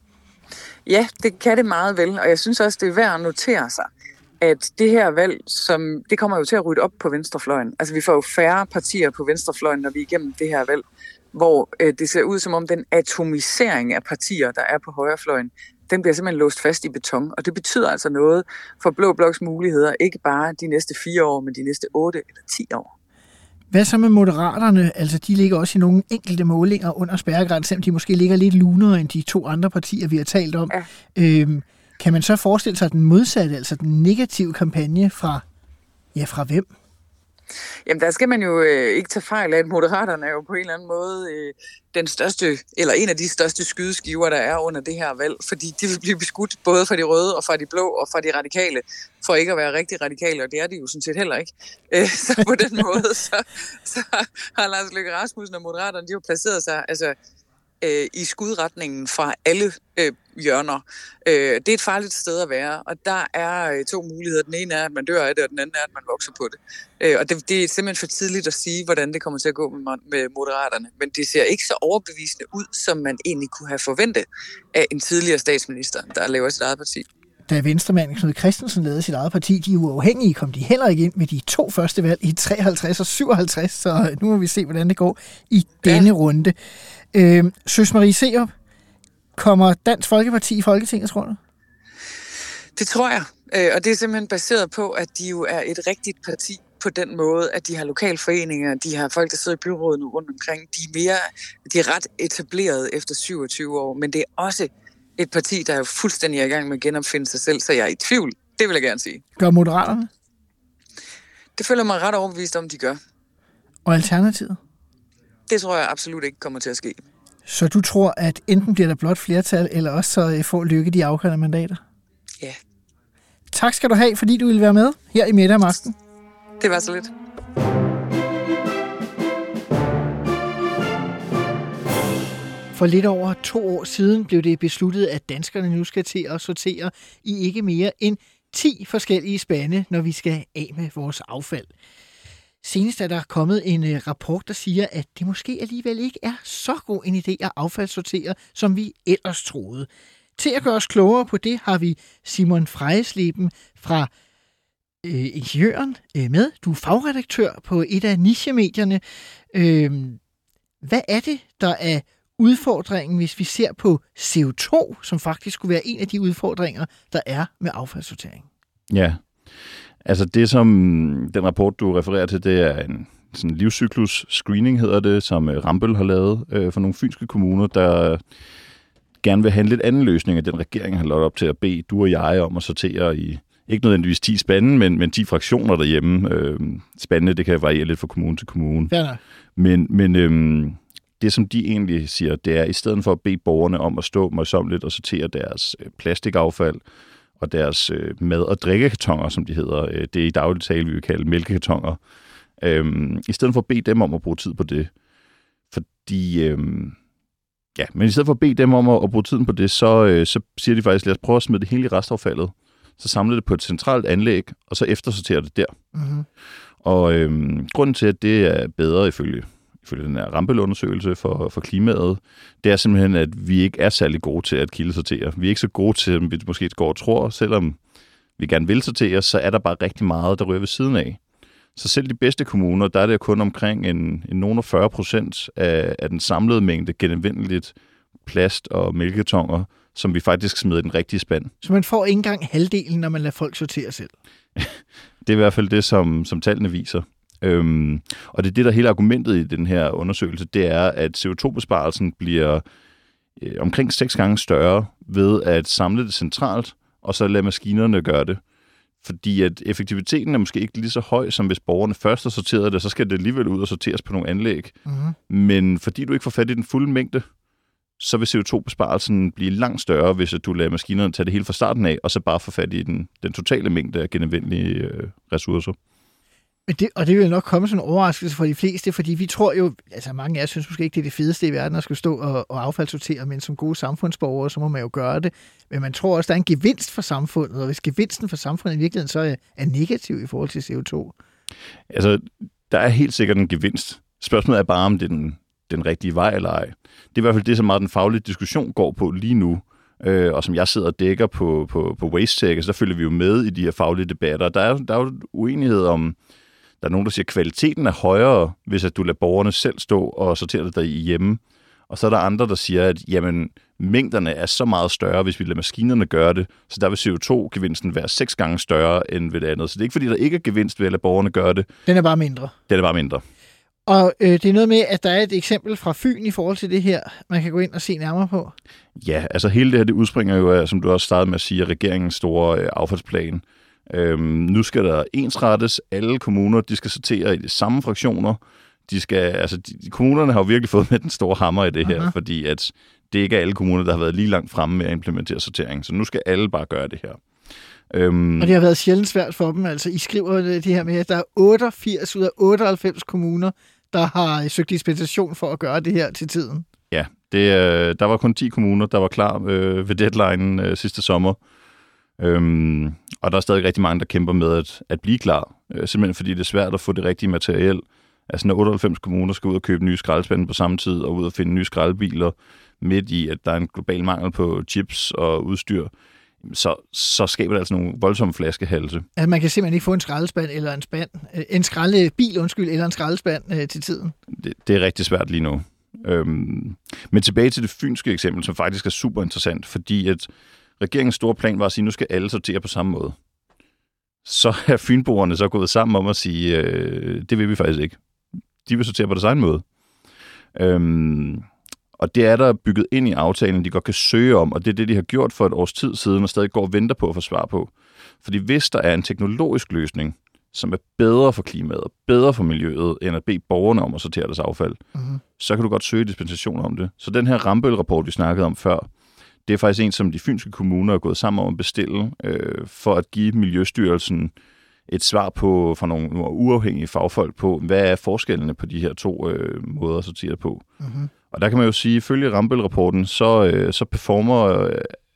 Ja, det kan det meget vel, og jeg synes også, det er værd at notere sig, at det her valg, som, det kommer jo til at rydde op på venstrefløjen. Altså vi får jo færre partier på venstrefløjen, når vi er igennem det her valg, hvor øh, det ser ud som om den atomisering af partier, der er på højrefløjen, den bliver simpelthen låst fast i beton, og det betyder altså noget for Blå Bloks muligheder, ikke bare de næste fire år, men de næste otte eller ti år. Hvad så med moderaterne? Altså, de ligger også i nogle enkelte målinger under spærregrænsen, selvom de måske ligger lidt lunere end de to andre partier, vi har talt om. Ja. Øhm, kan man så forestille sig den modsatte, altså den negative kampagne fra, ja, fra hvem? Jamen, der skal man jo øh, ikke tage fejl af, at Moderaterne er jo på en eller anden måde øh, den største, eller en af de største skydeskiver, der er under det her valg, fordi de vil blive beskudt både fra de røde og fra de blå og fra de radikale, for ikke at være rigtig radikale, og det er de jo sådan set heller ikke. Øh, så på den måde, så, så har Lars Løkke Rasmussen og Moderaterne, de har placeret sig, altså øh, i skudretningen fra alle øh, hjørner. Øh, det er et farligt sted at være, og der er øh, to muligheder. Den ene er, at man dør af det, og den anden er, at man vokser på det. Øh, og det, det er simpelthen for tidligt at sige, hvordan det kommer til at gå med, med moderaterne. Men det ser ikke så overbevisende ud, som man egentlig kunne have forventet af en tidligere statsminister, der laver sit eget parti da venstremanden Knud Christensen lavede sit eget parti, de uafhængige, kom de heller ikke ind med de to første valg i 53 og 57, så nu må vi se, hvordan det går i denne ja. runde. Øh, Søs Marie Serup, kommer Dansk Folkeparti i Folketingets runde? Det tror jeg, øh, og det er simpelthen baseret på, at de jo er et rigtigt parti på den måde, at de har lokalforeninger, de har folk, der sidder i byrådet nu rundt omkring. De er, mere, de er ret etableret efter 27 år, men det er også et parti, der er fuldstændig i gang med at genopfinde sig selv, så jeg er i tvivl. Det vil jeg gerne sige. Gør Moderaterne? Det føler mig ret overbevist om, de gør. Og Alternativet? Det tror jeg absolut ikke kommer til at ske. Så du tror, at enten bliver der blot flertal, eller også så øh, får Lykke de afgørende mandater? Ja. Tak skal du have, fordi du ville være med her i Middag om aftenen. Det var så lidt. For lidt over to år siden blev det besluttet, at danskerne nu skal til at sortere i ikke mere end 10 forskellige spande, når vi skal af med vores affald. Senest er der kommet en øh, rapport, der siger, at det måske alligevel ikke er så god en idé at affaldssortere, som vi ellers troede. Til at gøre os klogere på det, har vi Simon Frejesleben fra øh, Ingeniøren øh, med. Du er fagredaktør på et af nichemedierne. Øh, hvad er det, der er udfordringen, hvis vi ser på CO2, som faktisk skulle være en af de udfordringer, der er med affaldssortering? Ja, Altså det, som den rapport, du refererer til, det er en sådan livscyklus screening, hedder det, som øh, Rambøl har lavet øh, for nogle fynske kommuner, der gerne vil have en lidt anden løsning, af den regering har lavet op til at bede du og jeg om at sortere i ikke nødvendigvis 10 spande, men, men 10 fraktioner derhjemme. Øh, spandene, det kan variere lidt fra kommune til kommune. Ja, Men, men øh, det, som de egentlig siger, det er, at i stedet for at bede borgerne om at stå møjsommeligt og sortere deres øh, plastikaffald og deres øh, mad- og drikkekartoner, som de hedder, øh, det er i daglig tale, vi vil kalde mælkekartoner, øh, i stedet for at bede dem om at bruge tid på det, fordi... Øh, ja, men i stedet for at bede dem om at, at bruge tiden på det, så, øh, så siger de faktisk, lad os prøve at smide det hele i restaffaldet, så samle det på et centralt anlæg, og så eftersortere det der. mm-hmm. Og øh, grunden til, at det er bedre ifølge, ifølge den her Rampel-undersøgelse for, for klimaet, det er simpelthen, at vi ikke er særlig gode til at kildesortere. Vi er ikke så gode til, som vi måske går og tror, selvom vi gerne vil sortere, så er der bare rigtig meget, der rører ved siden af. Så selv de bedste kommuner, der er det kun omkring en, en nogen 40 procent af, af den samlede mængde genanvendeligt plast og mælketonger, som vi faktisk smider i den rigtige spand. Så man får ikke engang halvdelen, når man lader folk sortere selv. Det er i hvert fald det, som, som tallene viser. Øhm, og det er det, der er hele argumentet i den her undersøgelse, det er, at CO2-besparelsen bliver øh, omkring seks gange større ved at samle det centralt, og så lade maskinerne gøre det. Fordi at effektiviteten er måske ikke lige så høj, som hvis borgerne først har sorteret det, så skal det alligevel ud og sorteres på nogle anlæg. Mm-hmm. Men fordi du ikke får fat i den fulde mængde, så vil CO2-besparelsen blive langt større, hvis du lader maskinerne tage det hele fra starten af, og så bare få fat i den, den totale mængde af genanvendelige øh, ressourcer. Men det, og det vil nok komme som en overraskelse for de fleste, fordi vi tror jo, altså mange af os synes måske ikke, det er det fedeste i verden at skulle stå og, og affaldssortere, men som gode samfundsborgere, så må man jo gøre det. Men man tror også, der er en gevinst for samfundet, og hvis gevinsten for samfundet i virkeligheden så er, er negativ i forhold til CO2. Altså, der er helt sikkert en gevinst. Spørgsmålet er bare, om det er den, den rigtige vej eller ej. Det er i hvert fald det, som meget den faglige diskussion går på lige nu, øh, og som jeg sidder og dækker på, på, på WasteTech, så følger vi jo med i de her faglige debatter. Der er, der er jo uenighed om, der er nogen, der siger, at kvaliteten er højere, hvis at du lader borgerne selv stå og sortere det der hjemme. Og så er der andre, der siger, at jamen, mængderne er så meget større, hvis vi lader maskinerne gøre det, så der vil CO2-gevinsten være seks gange større end ved det andet. Så det er ikke, fordi der ikke er gevinst ved at lade borgerne gøre det. Den er bare mindre. Det er bare mindre. Og øh, det er noget med, at der er et eksempel fra Fyn i forhold til det her, man kan gå ind og se nærmere på. Ja, altså hele det her, det udspringer jo af, som du også startede med at sige, regeringens store øh, affaldsplan. Øhm, nu skal der ensrettes. Alle kommuner, de skal sortere i de samme fraktioner. De skal, altså, de, kommunerne har jo virkelig fået med den store hammer i det her, Aha. fordi at det ikke er alle kommuner, der har været lige langt fremme med at implementere sortering. Så nu skal alle bare gøre det her. Øhm, Og det har været sjældent svært for dem. Altså, I skriver det her med, at der er 88 ud af 98 kommuner, der har søgt dispensation for at gøre det her til tiden. Ja, det, øh, der var kun 10 kommuner, der var klar øh, ved deadline øh, sidste sommer. Øhm, og der er stadig rigtig mange, der kæmper med at, at blive klar. Øh, simpelthen fordi det er svært at få det rigtige materiel. Altså når 98 kommuner skal ud og købe nye skraldespande på samme tid, og ud og finde nye skraldebiler, midt i, at der er en global mangel på chips og udstyr, så, så skaber det altså nogle voldsomme flaskehalse. Altså, man kan simpelthen ikke få en skraldespand eller en spand, øh, en skraldebil, undskyld, eller en skraldespand øh, til tiden. Det, det er rigtig svært lige nu. Øhm, men tilbage til det fynske eksempel, som faktisk er super interessant, fordi at regeringens store plan var at sige, at nu skal alle sortere på samme måde. Så er fynboerne så gået sammen om at sige, øh, det vil vi faktisk ikke. De vil sortere på deres egen måde. Øhm, og det er der bygget ind i aftalen, de godt kan søge om, og det er det, de har gjort for et års tid siden, og stadig går og venter på at få svar på. Fordi hvis der er en teknologisk løsning, som er bedre for klimaet og bedre for miljøet, end at bede borgerne om at sortere deres affald, Mhm. så kan du godt søge dispensation om det. Så den her Rambøl-rapport, vi snakkede om før, det er faktisk en, som de fynske kommuner er gået sammen om at bestille, øh, for at give Miljøstyrelsen et svar på fra nogle, nogle uafhængige fagfolk på, hvad er forskellene på de her to øh, måder at sortere på. Mm-hmm. Og der kan man jo sige, ifølge Rambøl-rapporten, så, øh, så performer øh,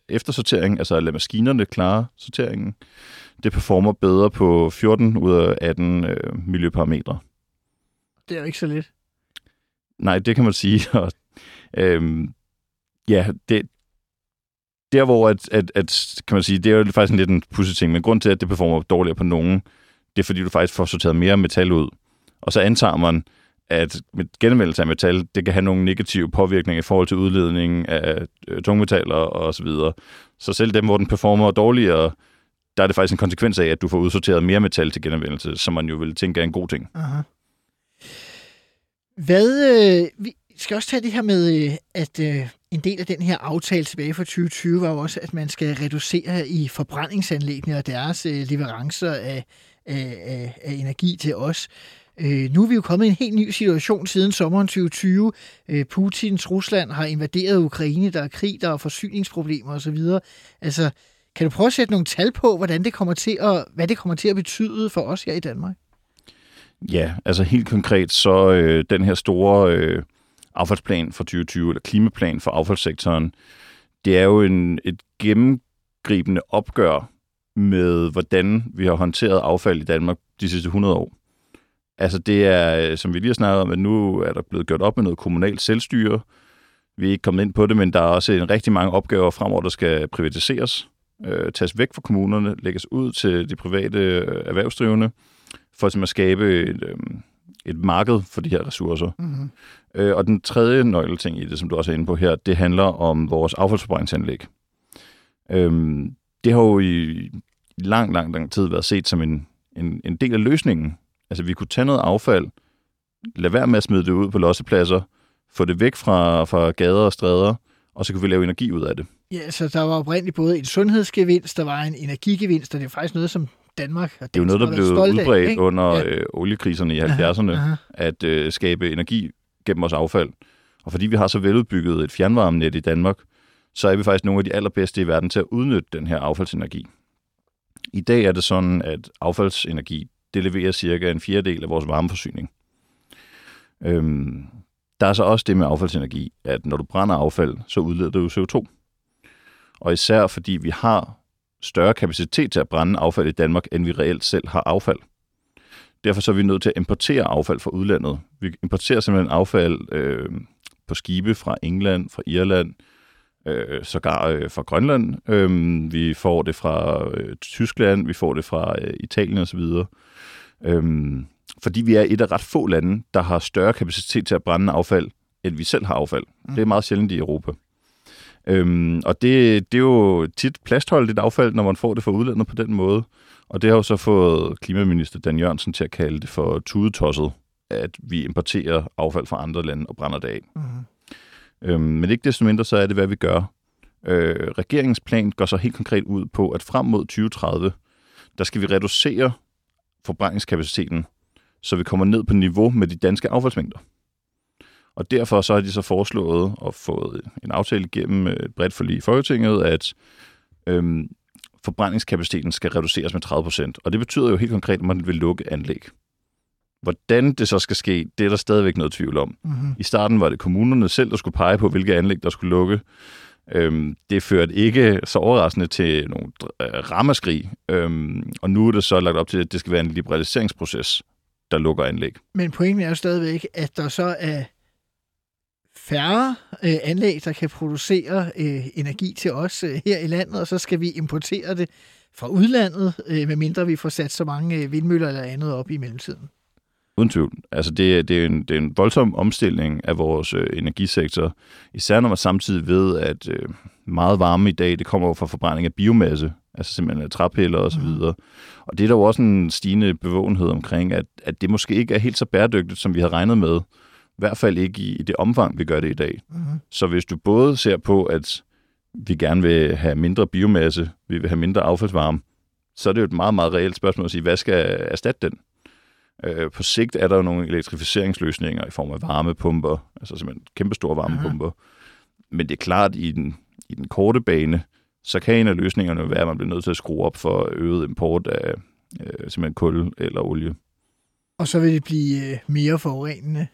eftersortering, altså at lade maskinerne klare sorteringen, det performer bedre på 14 ud af 18 øh, miljøparametre. Det er jo ikke så lidt. Nej, det kan man sige. Og, øhm, ja, det, der hvor, at, at, at, kan man sige, det er jo faktisk en lidt en pudsig ting, men grund til, at det performer dårligere på nogen, det er fordi, du faktisk får sorteret mere metal ud. Og så antager man, at med genanvendelse af metal, det kan have nogle negative påvirkninger i forhold til udledningen af øh, tungmetaller og så videre. Så selv dem, hvor den performer dårligere, der er det faktisk en konsekvens af, at du får udsorteret mere metal til genanvendelse, som man jo vil tænke er en god ting. Aha. Hvad, øh, vi skal også tage det her med, øh, at øh, en del af den her aftale tilbage fra 2020 var jo også, at man skal reducere i forbrændingsanlæggene og deres øh, leverancer af, af, af, af energi til os. Øh, nu er vi jo kommet i en helt ny situation siden sommeren 2020. Øh, Putins Rusland har invaderet Ukraine, der er krig, der er forsyningsproblemer osv. Altså, kan du prøve at sætte nogle tal på, hvordan det kommer til at, hvad det kommer til at betyde for os her i Danmark? Ja, altså helt konkret, så øh, den her store øh, affaldsplan for 2020, eller klimaplan for affaldssektoren, det er jo en, et gennemgribende opgør med, hvordan vi har håndteret affald i Danmark de sidste 100 år. Altså det er, som vi lige har snakket om, at nu er der blevet gjort op med noget kommunalt selvstyre. Vi er ikke kommet ind på det, men der er også en rigtig mange opgaver fremover, der skal privatiseres, øh, tages væk fra kommunerne, lægges ud til de private øh, erhvervsdrivende, for at skabe et, øh, et marked for de her ressourcer. Mm-hmm. Øh, og den tredje nøgleting i det, som du også er inde på her, det handler om vores affaldsforbrændingsanlæg. Øh, det har jo i lang, lang, lang tid været set som en, en, en del af løsningen Altså, vi kunne tage noget affald, lade være med at smide det ud på lossepladser, få det væk fra, fra gader og stræder, og så kunne vi lave energi ud af det. Ja, så der var oprindeligt både en sundhedsgevinst, der var en energigevinst, og det er faktisk noget, som Danmark og Det er jo noget, der blev udbredt af, under ja. øh, oliekriserne i 70'erne, aha, aha. at øh, skabe energi gennem vores affald. Og fordi vi har så veludbygget et fjernvarmenet i Danmark, så er vi faktisk nogle af de allerbedste i verden til at udnytte den her affaldsenergi. I dag er det sådan, at affaldsenergi det leverer cirka en fjerdedel af vores varmeforsyning. Øhm, der er så også det med affaldsenergi, at når du brænder affald, så udleder du CO2. Og især fordi vi har større kapacitet til at brænde affald i Danmark, end vi reelt selv har affald. Derfor så er vi nødt til at importere affald fra udlandet. Vi importerer simpelthen affald øh, på skibe fra England, fra Irland, øh, sågar øh, fra Grønland. Øh, vi får det fra øh, Tyskland, vi får det fra øh, Italien osv. Øhm, fordi vi er et af ret få lande, der har større kapacitet til at brænde affald, end vi selv har affald. Mm. Det er meget sjældent i Europa. Øhm, og det, det er jo tit plastholdigt affald, når man får det fra udlandet på den måde. Og det har jo så fået klimaminister Dan Jørgensen til at kalde det for tudetosset, at vi importerer affald fra andre lande og brænder det af. Mm. Øhm, men ikke desto mindre, så er det, hvad vi gør. Øh, regeringens plan går så helt konkret ud på, at frem mod 2030, der skal vi reducere forbrændingskapaciteten, så vi kommer ned på niveau med de danske affaldsmængder. Og derfor så har de så foreslået og fået en aftale igennem et bredt forlig i Folketinget, at øhm, forbrændingskapaciteten skal reduceres med 30 procent. Og det betyder jo helt konkret, at man vil lukke anlæg. Hvordan det så skal ske, det er der stadigvæk noget tvivl om. Mm-hmm. I starten var det kommunerne selv, der skulle pege på, hvilke anlæg, der skulle lukke. Øhm, det førte ikke så overraskende til nogle øh, ramaskrig, øhm, og nu er det så lagt op til, at det skal være en liberaliseringsproces, der lukker anlæg. Men pointen er jo stadigvæk, at der så er færre øh, anlæg, der kan producere øh, energi til os øh, her i landet, og så skal vi importere det fra udlandet, øh, medmindre vi får sat så mange øh, vindmøller eller andet op i mellemtiden. Uden tvivl. Altså det, det, er en, det er en voldsom omstilling af vores øh, energisektor, især når man samtidig ved, at øh, meget varme i dag, det kommer fra forbrænding af biomasse, altså simpelthen af træpiller og så mm. videre. Og det er der jo også en stigende bevågenhed omkring, at, at det måske ikke er helt så bæredygtigt, som vi har regnet med. I hvert fald ikke i, i det omfang, vi gør det i dag. Mm. Så hvis du både ser på, at vi gerne vil have mindre biomasse, vi vil have mindre affaldsvarme, så er det jo et meget, meget reelt spørgsmål at sige, hvad skal erstatte den? Øh, på sigt er der jo nogle elektrificeringsløsninger i form af varmepumper, altså simpelthen kæmpestore varmepumper. Mm. Men det er klart, i den, i den korte bane, så kan en af løsningerne være, at man bliver nødt til at skrue op for øget import af øh, simpelthen kul eller olie. Og så vil det blive øh, mere forurenende?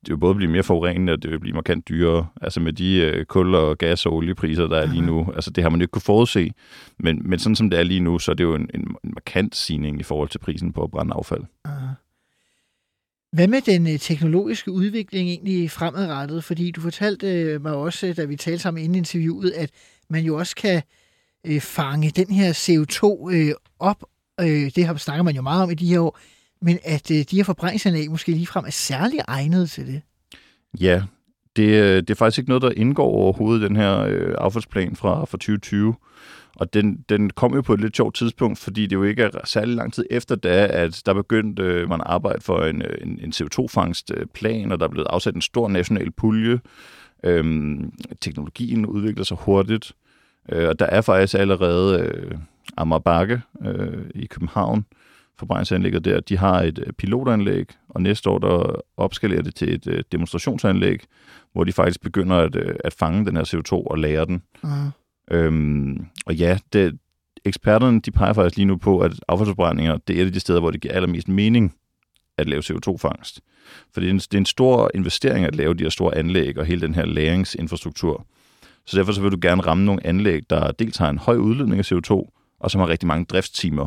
Det vil både blive mere forurenende, og det vil blive markant dyrere. Altså med de øh, kul- og gas- og oliepriser, der er lige nu. Altså det har man jo ikke kunne forudse. Men, men sådan som det er lige nu, så er det jo en, en, en markant signing i forhold til prisen på at brænde affald. Aha. Hvad med den øh, teknologiske udvikling egentlig fremadrettet? Fordi du fortalte øh, mig også, da vi talte sammen inden interviewet, at man jo også kan øh, fange den her CO2 øh, op. Øh, det har snakker man jo meget om i de her år men at øh, de her forbrændingsanlæg måske ligefrem er særlig egnet til det. Ja, det, øh, det er faktisk ikke noget, der indgår overhovedet i den her øh, affaldsplan fra, fra 2020. Og den, den kom jo på et lidt sjovt tidspunkt, fordi det jo ikke er særlig lang tid efter da, at der begyndte øh, man at arbejde for en, øh, en, en CO2-fangstplan, og der er blevet afsat en stor national pulje Øhm, teknologien udvikler sig hurtigt, øh, og der er faktisk allerede øh, Amager Bakke øh, i København, forbrændingsanlægget der, de har et øh, pilotanlæg, og næste år der opskalerer det til et øh, demonstrationsanlæg, hvor de faktisk begynder at, øh, at fange den her CO2 og lære den. Uh-huh. Øhm, og ja, det, eksperterne de peger faktisk lige nu på, at affaldsforbrændinger det er et af de steder, hvor det giver allermest mening at lave CO2-fangst. For det er, en, det er en stor investering at lave de her store anlæg og hele den her læringsinfrastruktur. Så derfor så vil du gerne ramme nogle anlæg, der dels har en høj udledning af CO2, og som har rigtig mange driftstimer.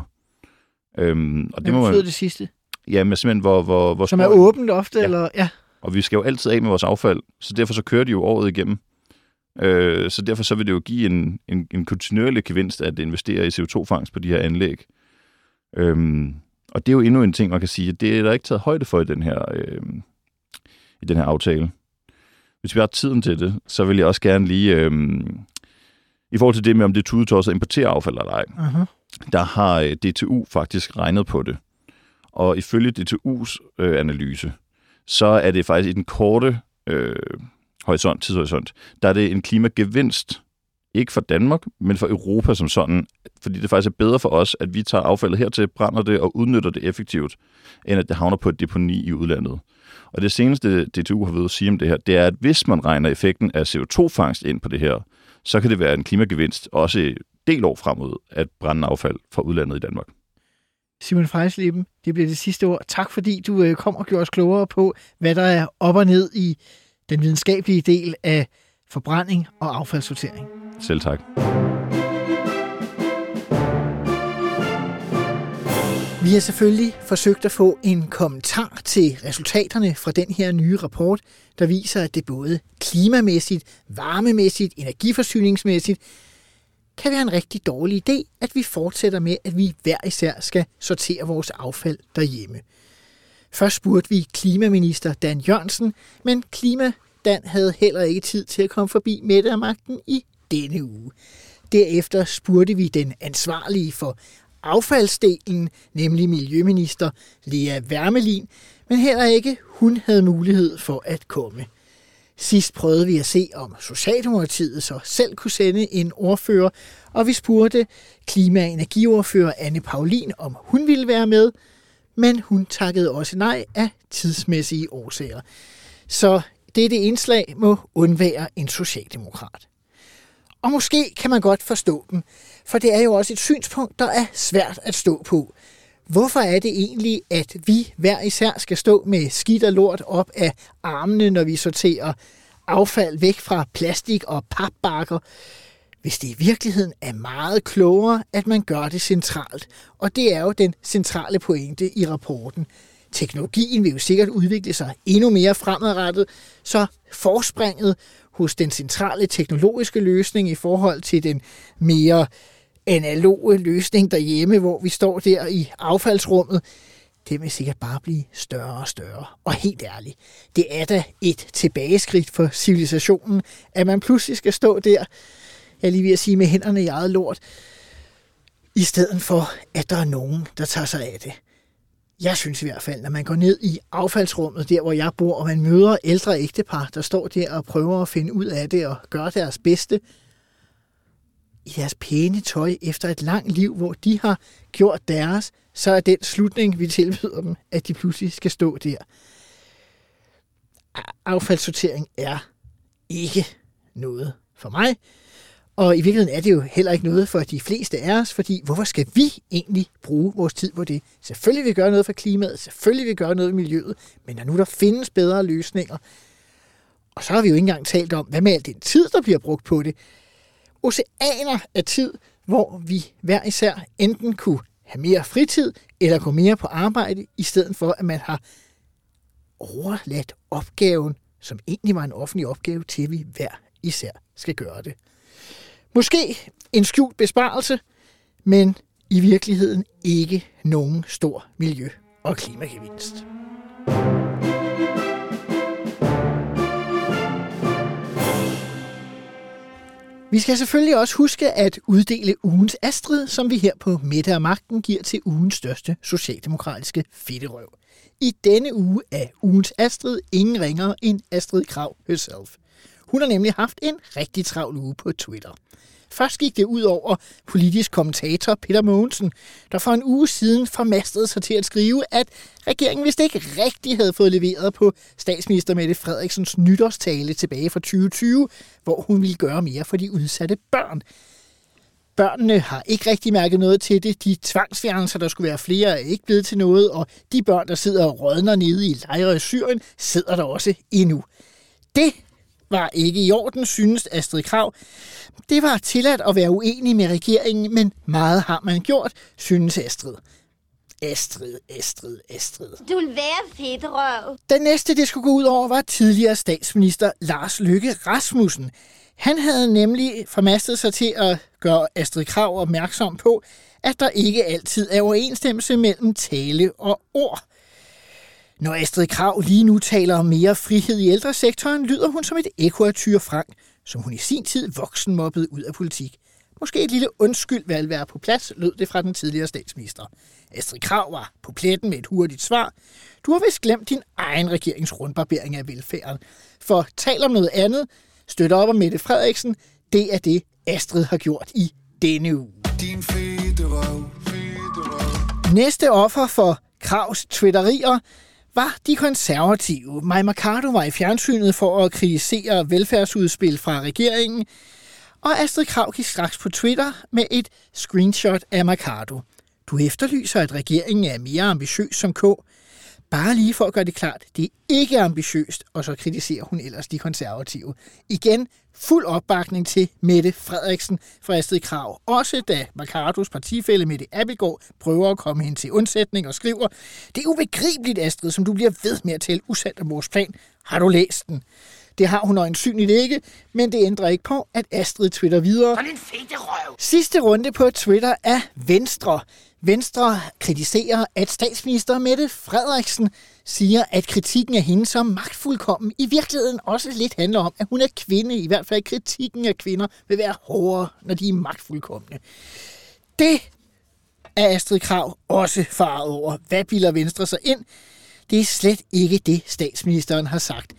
Øhm, og det Hvad må man, det sidste? Ja, men simpelthen hvor... hvor, hvor som er åbent ofte, ja. eller... Ja. Og vi skal jo altid af med vores affald, så derfor så kører de jo året igennem. Øh, så derfor så vil det jo give en, en, en kontinuerlig gevinst at investere i CO2-fangst på de her anlæg. Øhm, og det er jo endnu en ting, man kan sige, det er der ikke taget højde for i den her, øh, i den her aftale. Hvis vi har tiden til det, så vil jeg også gerne lige, øh, i forhold til det med, om det er tudetosset at importere affald eller ej, uh-huh der har øh, DTU faktisk regnet på det. Og ifølge DTU's øh, analyse, så er det faktisk i den korte øh, horisont, tidshorisont, der er det en klimagevinst, ikke for Danmark, men for Europa som sådan, fordi det faktisk er bedre for os, at vi tager affaldet hertil, brænder det og udnytter det effektivt, end at det havner på et deponi i udlandet. Og det seneste DTU har ved at sige om det her, det er, at hvis man regner effekten af CO2-fangst ind på det her, så kan det være en klimagevinst også del år fremad at brænde affald fra udlandet i Danmark. Simon Frejsleben, det bliver det sidste ord. Tak fordi du øh, kom og gjorde os klogere på, hvad der er op og ned i den videnskabelige del af forbrænding og affaldssortering. Selv tak. Vi har selvfølgelig forsøgt at få en kommentar til resultaterne fra den her nye rapport, der viser, at det både klimamæssigt, varmemæssigt, energiforsyningsmæssigt kan være en rigtig dårlig idé, at vi fortsætter med, at vi hver især skal sortere vores affald derhjemme. Først spurgte vi klimaminister Dan Jørgensen, men klima Dan havde heller ikke tid til at komme forbi Mette magten i denne uge. Derefter spurgte vi den ansvarlige for affaldsdelen, nemlig Miljøminister Lea Wermelin, men heller ikke hun havde mulighed for at komme. Sidst prøvede vi at se, om Socialdemokratiet så selv kunne sende en ordfører, og vi spurgte klima- og energiordfører Anne Paulin, om hun ville være med, men hun takkede også nej af tidsmæssige årsager. Så dette indslag må undvære en socialdemokrat. Og måske kan man godt forstå dem, for det er jo også et synspunkt, der er svært at stå på. Hvorfor er det egentlig, at vi hver især skal stå med skidt og lort op af armene, når vi sorterer affald væk fra plastik og papbakker, hvis det i virkeligheden er meget klogere, at man gør det centralt. Og det er jo den centrale pointe i rapporten. Teknologien vil jo sikkert udvikle sig endnu mere fremadrettet, så forspringet hos den centrale teknologiske løsning i forhold til den mere analoge løsning derhjemme, hvor vi står der i affaldsrummet, det vil sikkert bare blive større og større. Og helt ærligt, det er da et tilbageskridt for civilisationen, at man pludselig skal stå der, jeg lige at sige med hænderne i eget lort, i stedet for, at der er nogen, der tager sig af det. Jeg synes i hvert fald, når man går ned i affaldsrummet, der hvor jeg bor, og man møder ældre ægtepar, der står der og prøver at finde ud af det og gøre deres bedste, i deres pæne tøj efter et langt liv, hvor de har gjort deres, så er den slutning, vi tilbyder dem, at de pludselig skal stå der. Affaldssortering er ikke noget for mig. Og i virkeligheden er det jo heller ikke noget for de fleste af os, fordi hvorfor skal vi egentlig bruge vores tid på det? Selvfølgelig vil vi gøre noget for klimaet, selvfølgelig vil vi gøre noget for miljøet, men når nu der findes bedre løsninger, og så har vi jo ikke engang talt om, hvad med al den tid, der bliver brugt på det. Oceaner af tid, hvor vi hver især enten kunne have mere fritid, eller gå mere på arbejde, i stedet for, at man har overladt opgaven, som egentlig var en offentlig opgave, til vi hver især skal gøre det. Måske en skjult besparelse, men i virkeligheden ikke nogen stor miljø- og klimagevinst. Vi skal selvfølgelig også huske at uddele ugens Astrid, som vi her på Mette og Magten giver til ugens største socialdemokratiske fedterøv. I denne uge er ugens Astrid ingen ringer end Astrid Krav herself. Hun har nemlig haft en rigtig travl uge på Twitter. Først gik det ud over politisk kommentator Peter Mogensen, der for en uge siden formastede sig til at skrive, at regeringen vist ikke rigtig havde fået leveret på statsminister Mette Frederiksens nytårstale tilbage fra 2020, hvor hun ville gøre mere for de udsatte børn. Børnene har ikke rigtig mærket noget til det. De tvangsfjernelser, der skulle være flere, er ikke blevet til noget, og de børn, der sidder og rådner nede i lejre i Syrien, sidder der også endnu. Det var ikke i orden, synes Astrid Krav. Det var tilladt at være uenig med regeringen, men meget har man gjort, synes Astrid. Astrid, Astrid, Astrid. Du vil være fedt, røv. Den næste, det skulle gå ud over, var tidligere statsminister Lars Løkke Rasmussen. Han havde nemlig formastet sig til at gøre Astrid Krav opmærksom på, at der ikke altid er overensstemmelse mellem tale og ord. Når Astrid Krav lige nu taler om mere frihed i ældresektoren, lyder hun som et ekko af Tyre Frank, som hun i sin tid voksen mobbede ud af politik. Måske et lille undskyld vil være på plads, lød det fra den tidligere statsminister. Astrid Krav var på pletten med et hurtigt svar. Du har vist glemt din egen regerings rundbarbering af velfærden. For tal om noget andet, støtter op om Mette Frederiksen, det er det, Astrid har gjort i denne uge. Din fede røv, fede røv. Næste offer for Kravs twitterier var de konservative. Maja Mercado var i fjernsynet for at kritisere velfærdsudspil fra regeringen, og Astrid Krav gik straks på Twitter med et screenshot af Mercado. Du efterlyser, at regeringen er mere ambitiøs som K. Bare lige for at gøre det klart, det er ikke ambitiøst, og så kritiserer hun ellers de konservative. Igen, fuld opbakning til Mette Frederiksen fra Astrid Krav. Også da Mercados partifælle Mette Abelgaard prøver at komme hende til undsætning og skriver, det er ubegribeligt, Astrid, som du bliver ved med at tale usandt om vores plan. Har du læst den? Det har hun øjensynligt ikke, men det ændrer ikke på, at Astrid twitter videre. Sådan en fede røv. Sidste runde på Twitter er Venstre. Venstre kritiserer, at statsminister Mette Frederiksen siger, at kritikken af hende som magtfuldkommen i virkeligheden også lidt handler om, at hun er kvinde. I hvert fald kritikken af kvinder vil være hårdere, når de er magtfuldkommende. Det er Astrid Krav også faret over. Hvad bilder Venstre sig ind? Det er slet ikke det, statsministeren har sagt.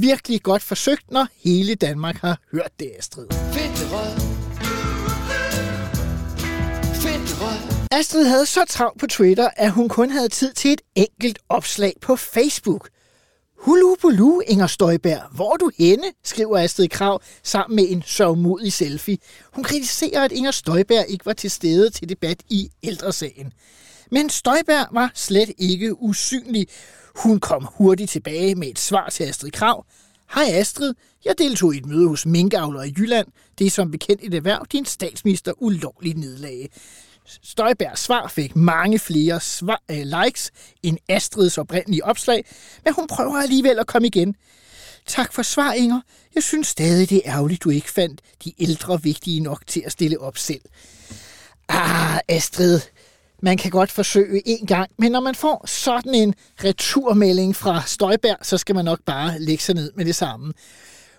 Virkelig godt forsøgt, når hele Danmark har hørt det, Astrid. Astrid havde så travlt på Twitter, at hun kun havde tid til et enkelt opslag på Facebook. Hulu bulu, Inger Støjberg. Hvor er du henne? skriver Astrid Krav sammen med en sørgmodig selfie. Hun kritiserer, at Inger Støjberg ikke var til stede til debat i ældresagen. Men Støjberg var slet ikke usynlig. Hun kom hurtigt tilbage med et svar til Astrid Krav. Hej Astrid, jeg deltog i et møde hos minkavler i Jylland. Det er som bekendt et erhverv, din statsminister ulovligt nedlagde. Støjbergs svar fik mange flere svar, øh, likes end Astrids oprindelige opslag, men hun prøver alligevel at komme igen. Tak for svar, Inger. Jeg synes stadig, det er ærgerligt, du ikke fandt de ældre vigtige nok til at stille op selv. Ah, Astrid, man kan godt forsøge en gang, men når man får sådan en returmelding fra Støjberg, så skal man nok bare lægge sig ned med det samme.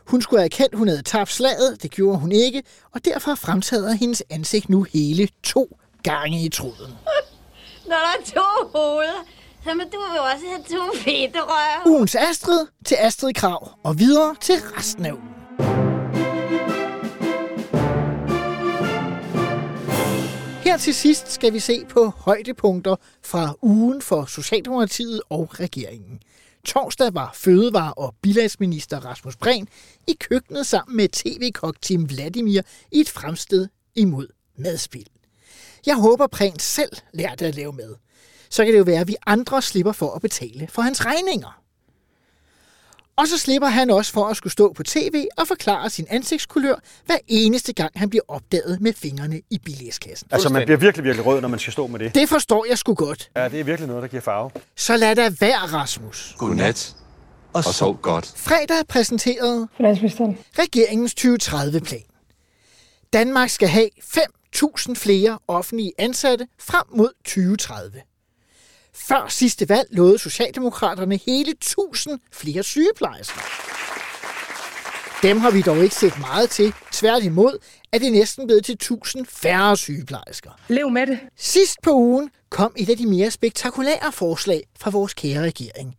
Hun skulle have erkendt, hun havde tabt slaget, det gjorde hun ikke, og derfor fremtræder hendes ansigt nu hele to gange i tråden. Når der er to hoveder, så må du jo også have to fede røv. Ugens Astrid til Astrid Krav, og videre til resten af ugen. Her til sidst skal vi se på højdepunkter fra ugen for Socialdemokratiet og regeringen. Torsdag var fødevare- og bilagsminister Rasmus Prehn i køkkenet sammen med tv-kok Tim Vladimir i et fremsted imod madspil. Jeg håber, Prehn selv lærte at lave mad. Så kan det jo være, at vi andre slipper for at betale for hans regninger. Og så slipper han også for at skulle stå på tv og forklare sin ansigtskulør hver eneste gang, han bliver opdaget med fingrene i billigskassen. Altså, man bliver virkelig, virkelig rød, når man skal stå med det. Det forstår jeg sgu godt. Ja, det er virkelig noget, der giver farve. Så lad da være, Rasmus. Godnat. Og sov godt. Fredag præsenterede regeringens 2030-plan. Danmark skal have 5.000 flere offentlige ansatte frem mod 2030. Før sidste valg lovede Socialdemokraterne hele 1000 flere sygeplejersker. Dem har vi dog ikke set meget til. Tværtimod er det næsten blevet til 1000 færre sygeplejersker. Lev med det. Sidst på ugen kom et af de mere spektakulære forslag fra vores kære regering.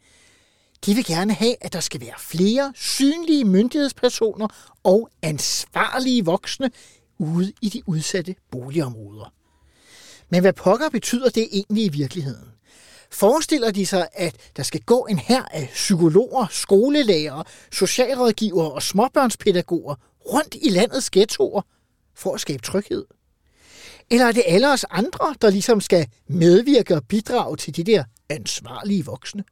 de vil gerne have, at der skal være flere synlige myndighedspersoner og ansvarlige voksne ude i de udsatte boligområder. Men hvad pokker betyder det egentlig i virkeligheden? Forestiller de sig, at der skal gå en her af psykologer, skolelærer, socialrådgivere og småbørnspædagoger rundt i landets ghettoer for at skabe tryghed? Eller er det alle os andre, der ligesom skal medvirke og bidrage til de der ansvarlige voksne?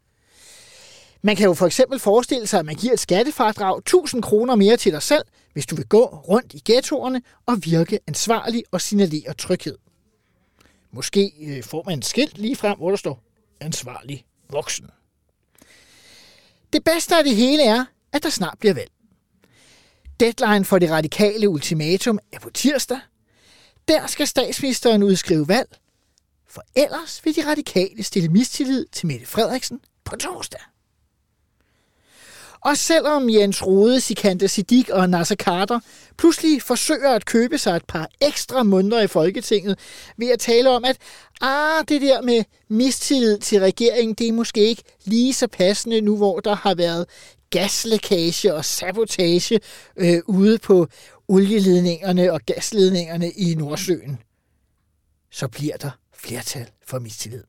Man kan jo for eksempel forestille sig, at man giver et skattefradrag 1000 kroner mere til dig selv, hvis du vil gå rundt i ghettoerne og virke ansvarlig og signalere tryghed. Måske øh, får man et skilt lige frem, hvor der står ansvarlig voksen. Det bedste af det hele er, at der snart bliver valg. Deadline for det radikale ultimatum er på tirsdag. Der skal statsministeren udskrive valg, for ellers vil de radikale stille mistillid til Mette Frederiksen på torsdag. Og selvom Jens Rode, Sikanda Sidik og Nasser Carter pludselig forsøger at købe sig et par ekstra måneder i Folketinget ved at tale om, at ah, det der med mistillid til regeringen, det er måske ikke lige så passende nu, hvor der har været gaslækage og sabotage øh, ude på olieledningerne og gasledningerne i Nordsøen, så bliver der flertal for mistillid.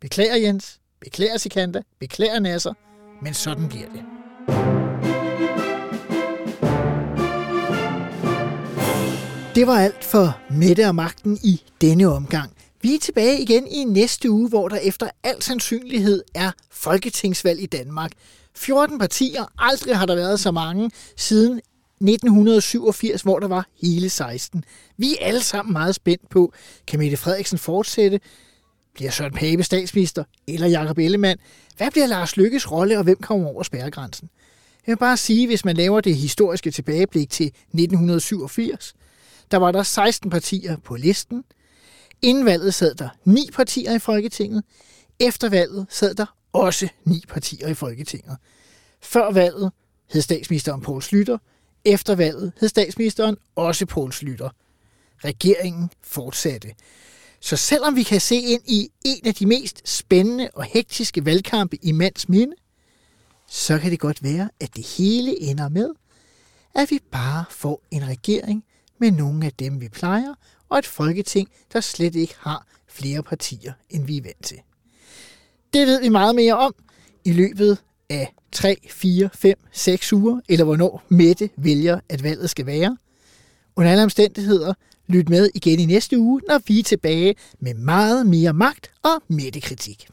Beklager Jens, beklager Sikanta, beklager Nasser, men sådan bliver det. Det var alt for Mette og magten i denne omgang. Vi er tilbage igen i næste uge, hvor der efter al sandsynlighed er folketingsvalg i Danmark. 14 partier, aldrig har der været så mange siden 1987, hvor der var hele 16. Vi er alle sammen meget spændt på, kan Mette Frederiksen fortsætte? Bliver Søren Pape statsminister? Eller Jakob Ellemann? Hvad bliver Lars Lykkes rolle, og hvem kommer over spærregrænsen? Jeg vil bare sige, hvis man laver det historiske tilbageblik til 1987, der var der 16 partier på listen. Inden valget sad der ni partier i Folketinget. Efter valget sad der også ni partier i Folketinget. Før valget hed statsministeren Poul Slytter. Efter valget hed statsministeren også Poul Slytter. Regeringen fortsatte. Så selvom vi kan se ind i en af de mest spændende og hektiske valgkampe i mands minde, så kan det godt være, at det hele ender med, at vi bare får en regering med nogle af dem, vi plejer, og et folketing, der slet ikke har flere partier, end vi er vant til. Det ved vi meget mere om i løbet af 3, 4, 5, 6 uger, eller hvornår Mette vælger, at valget skal være. Under alle omstændigheder, lyt med igen i næste uge, når vi er tilbage med meget mere magt og Mette-kritik.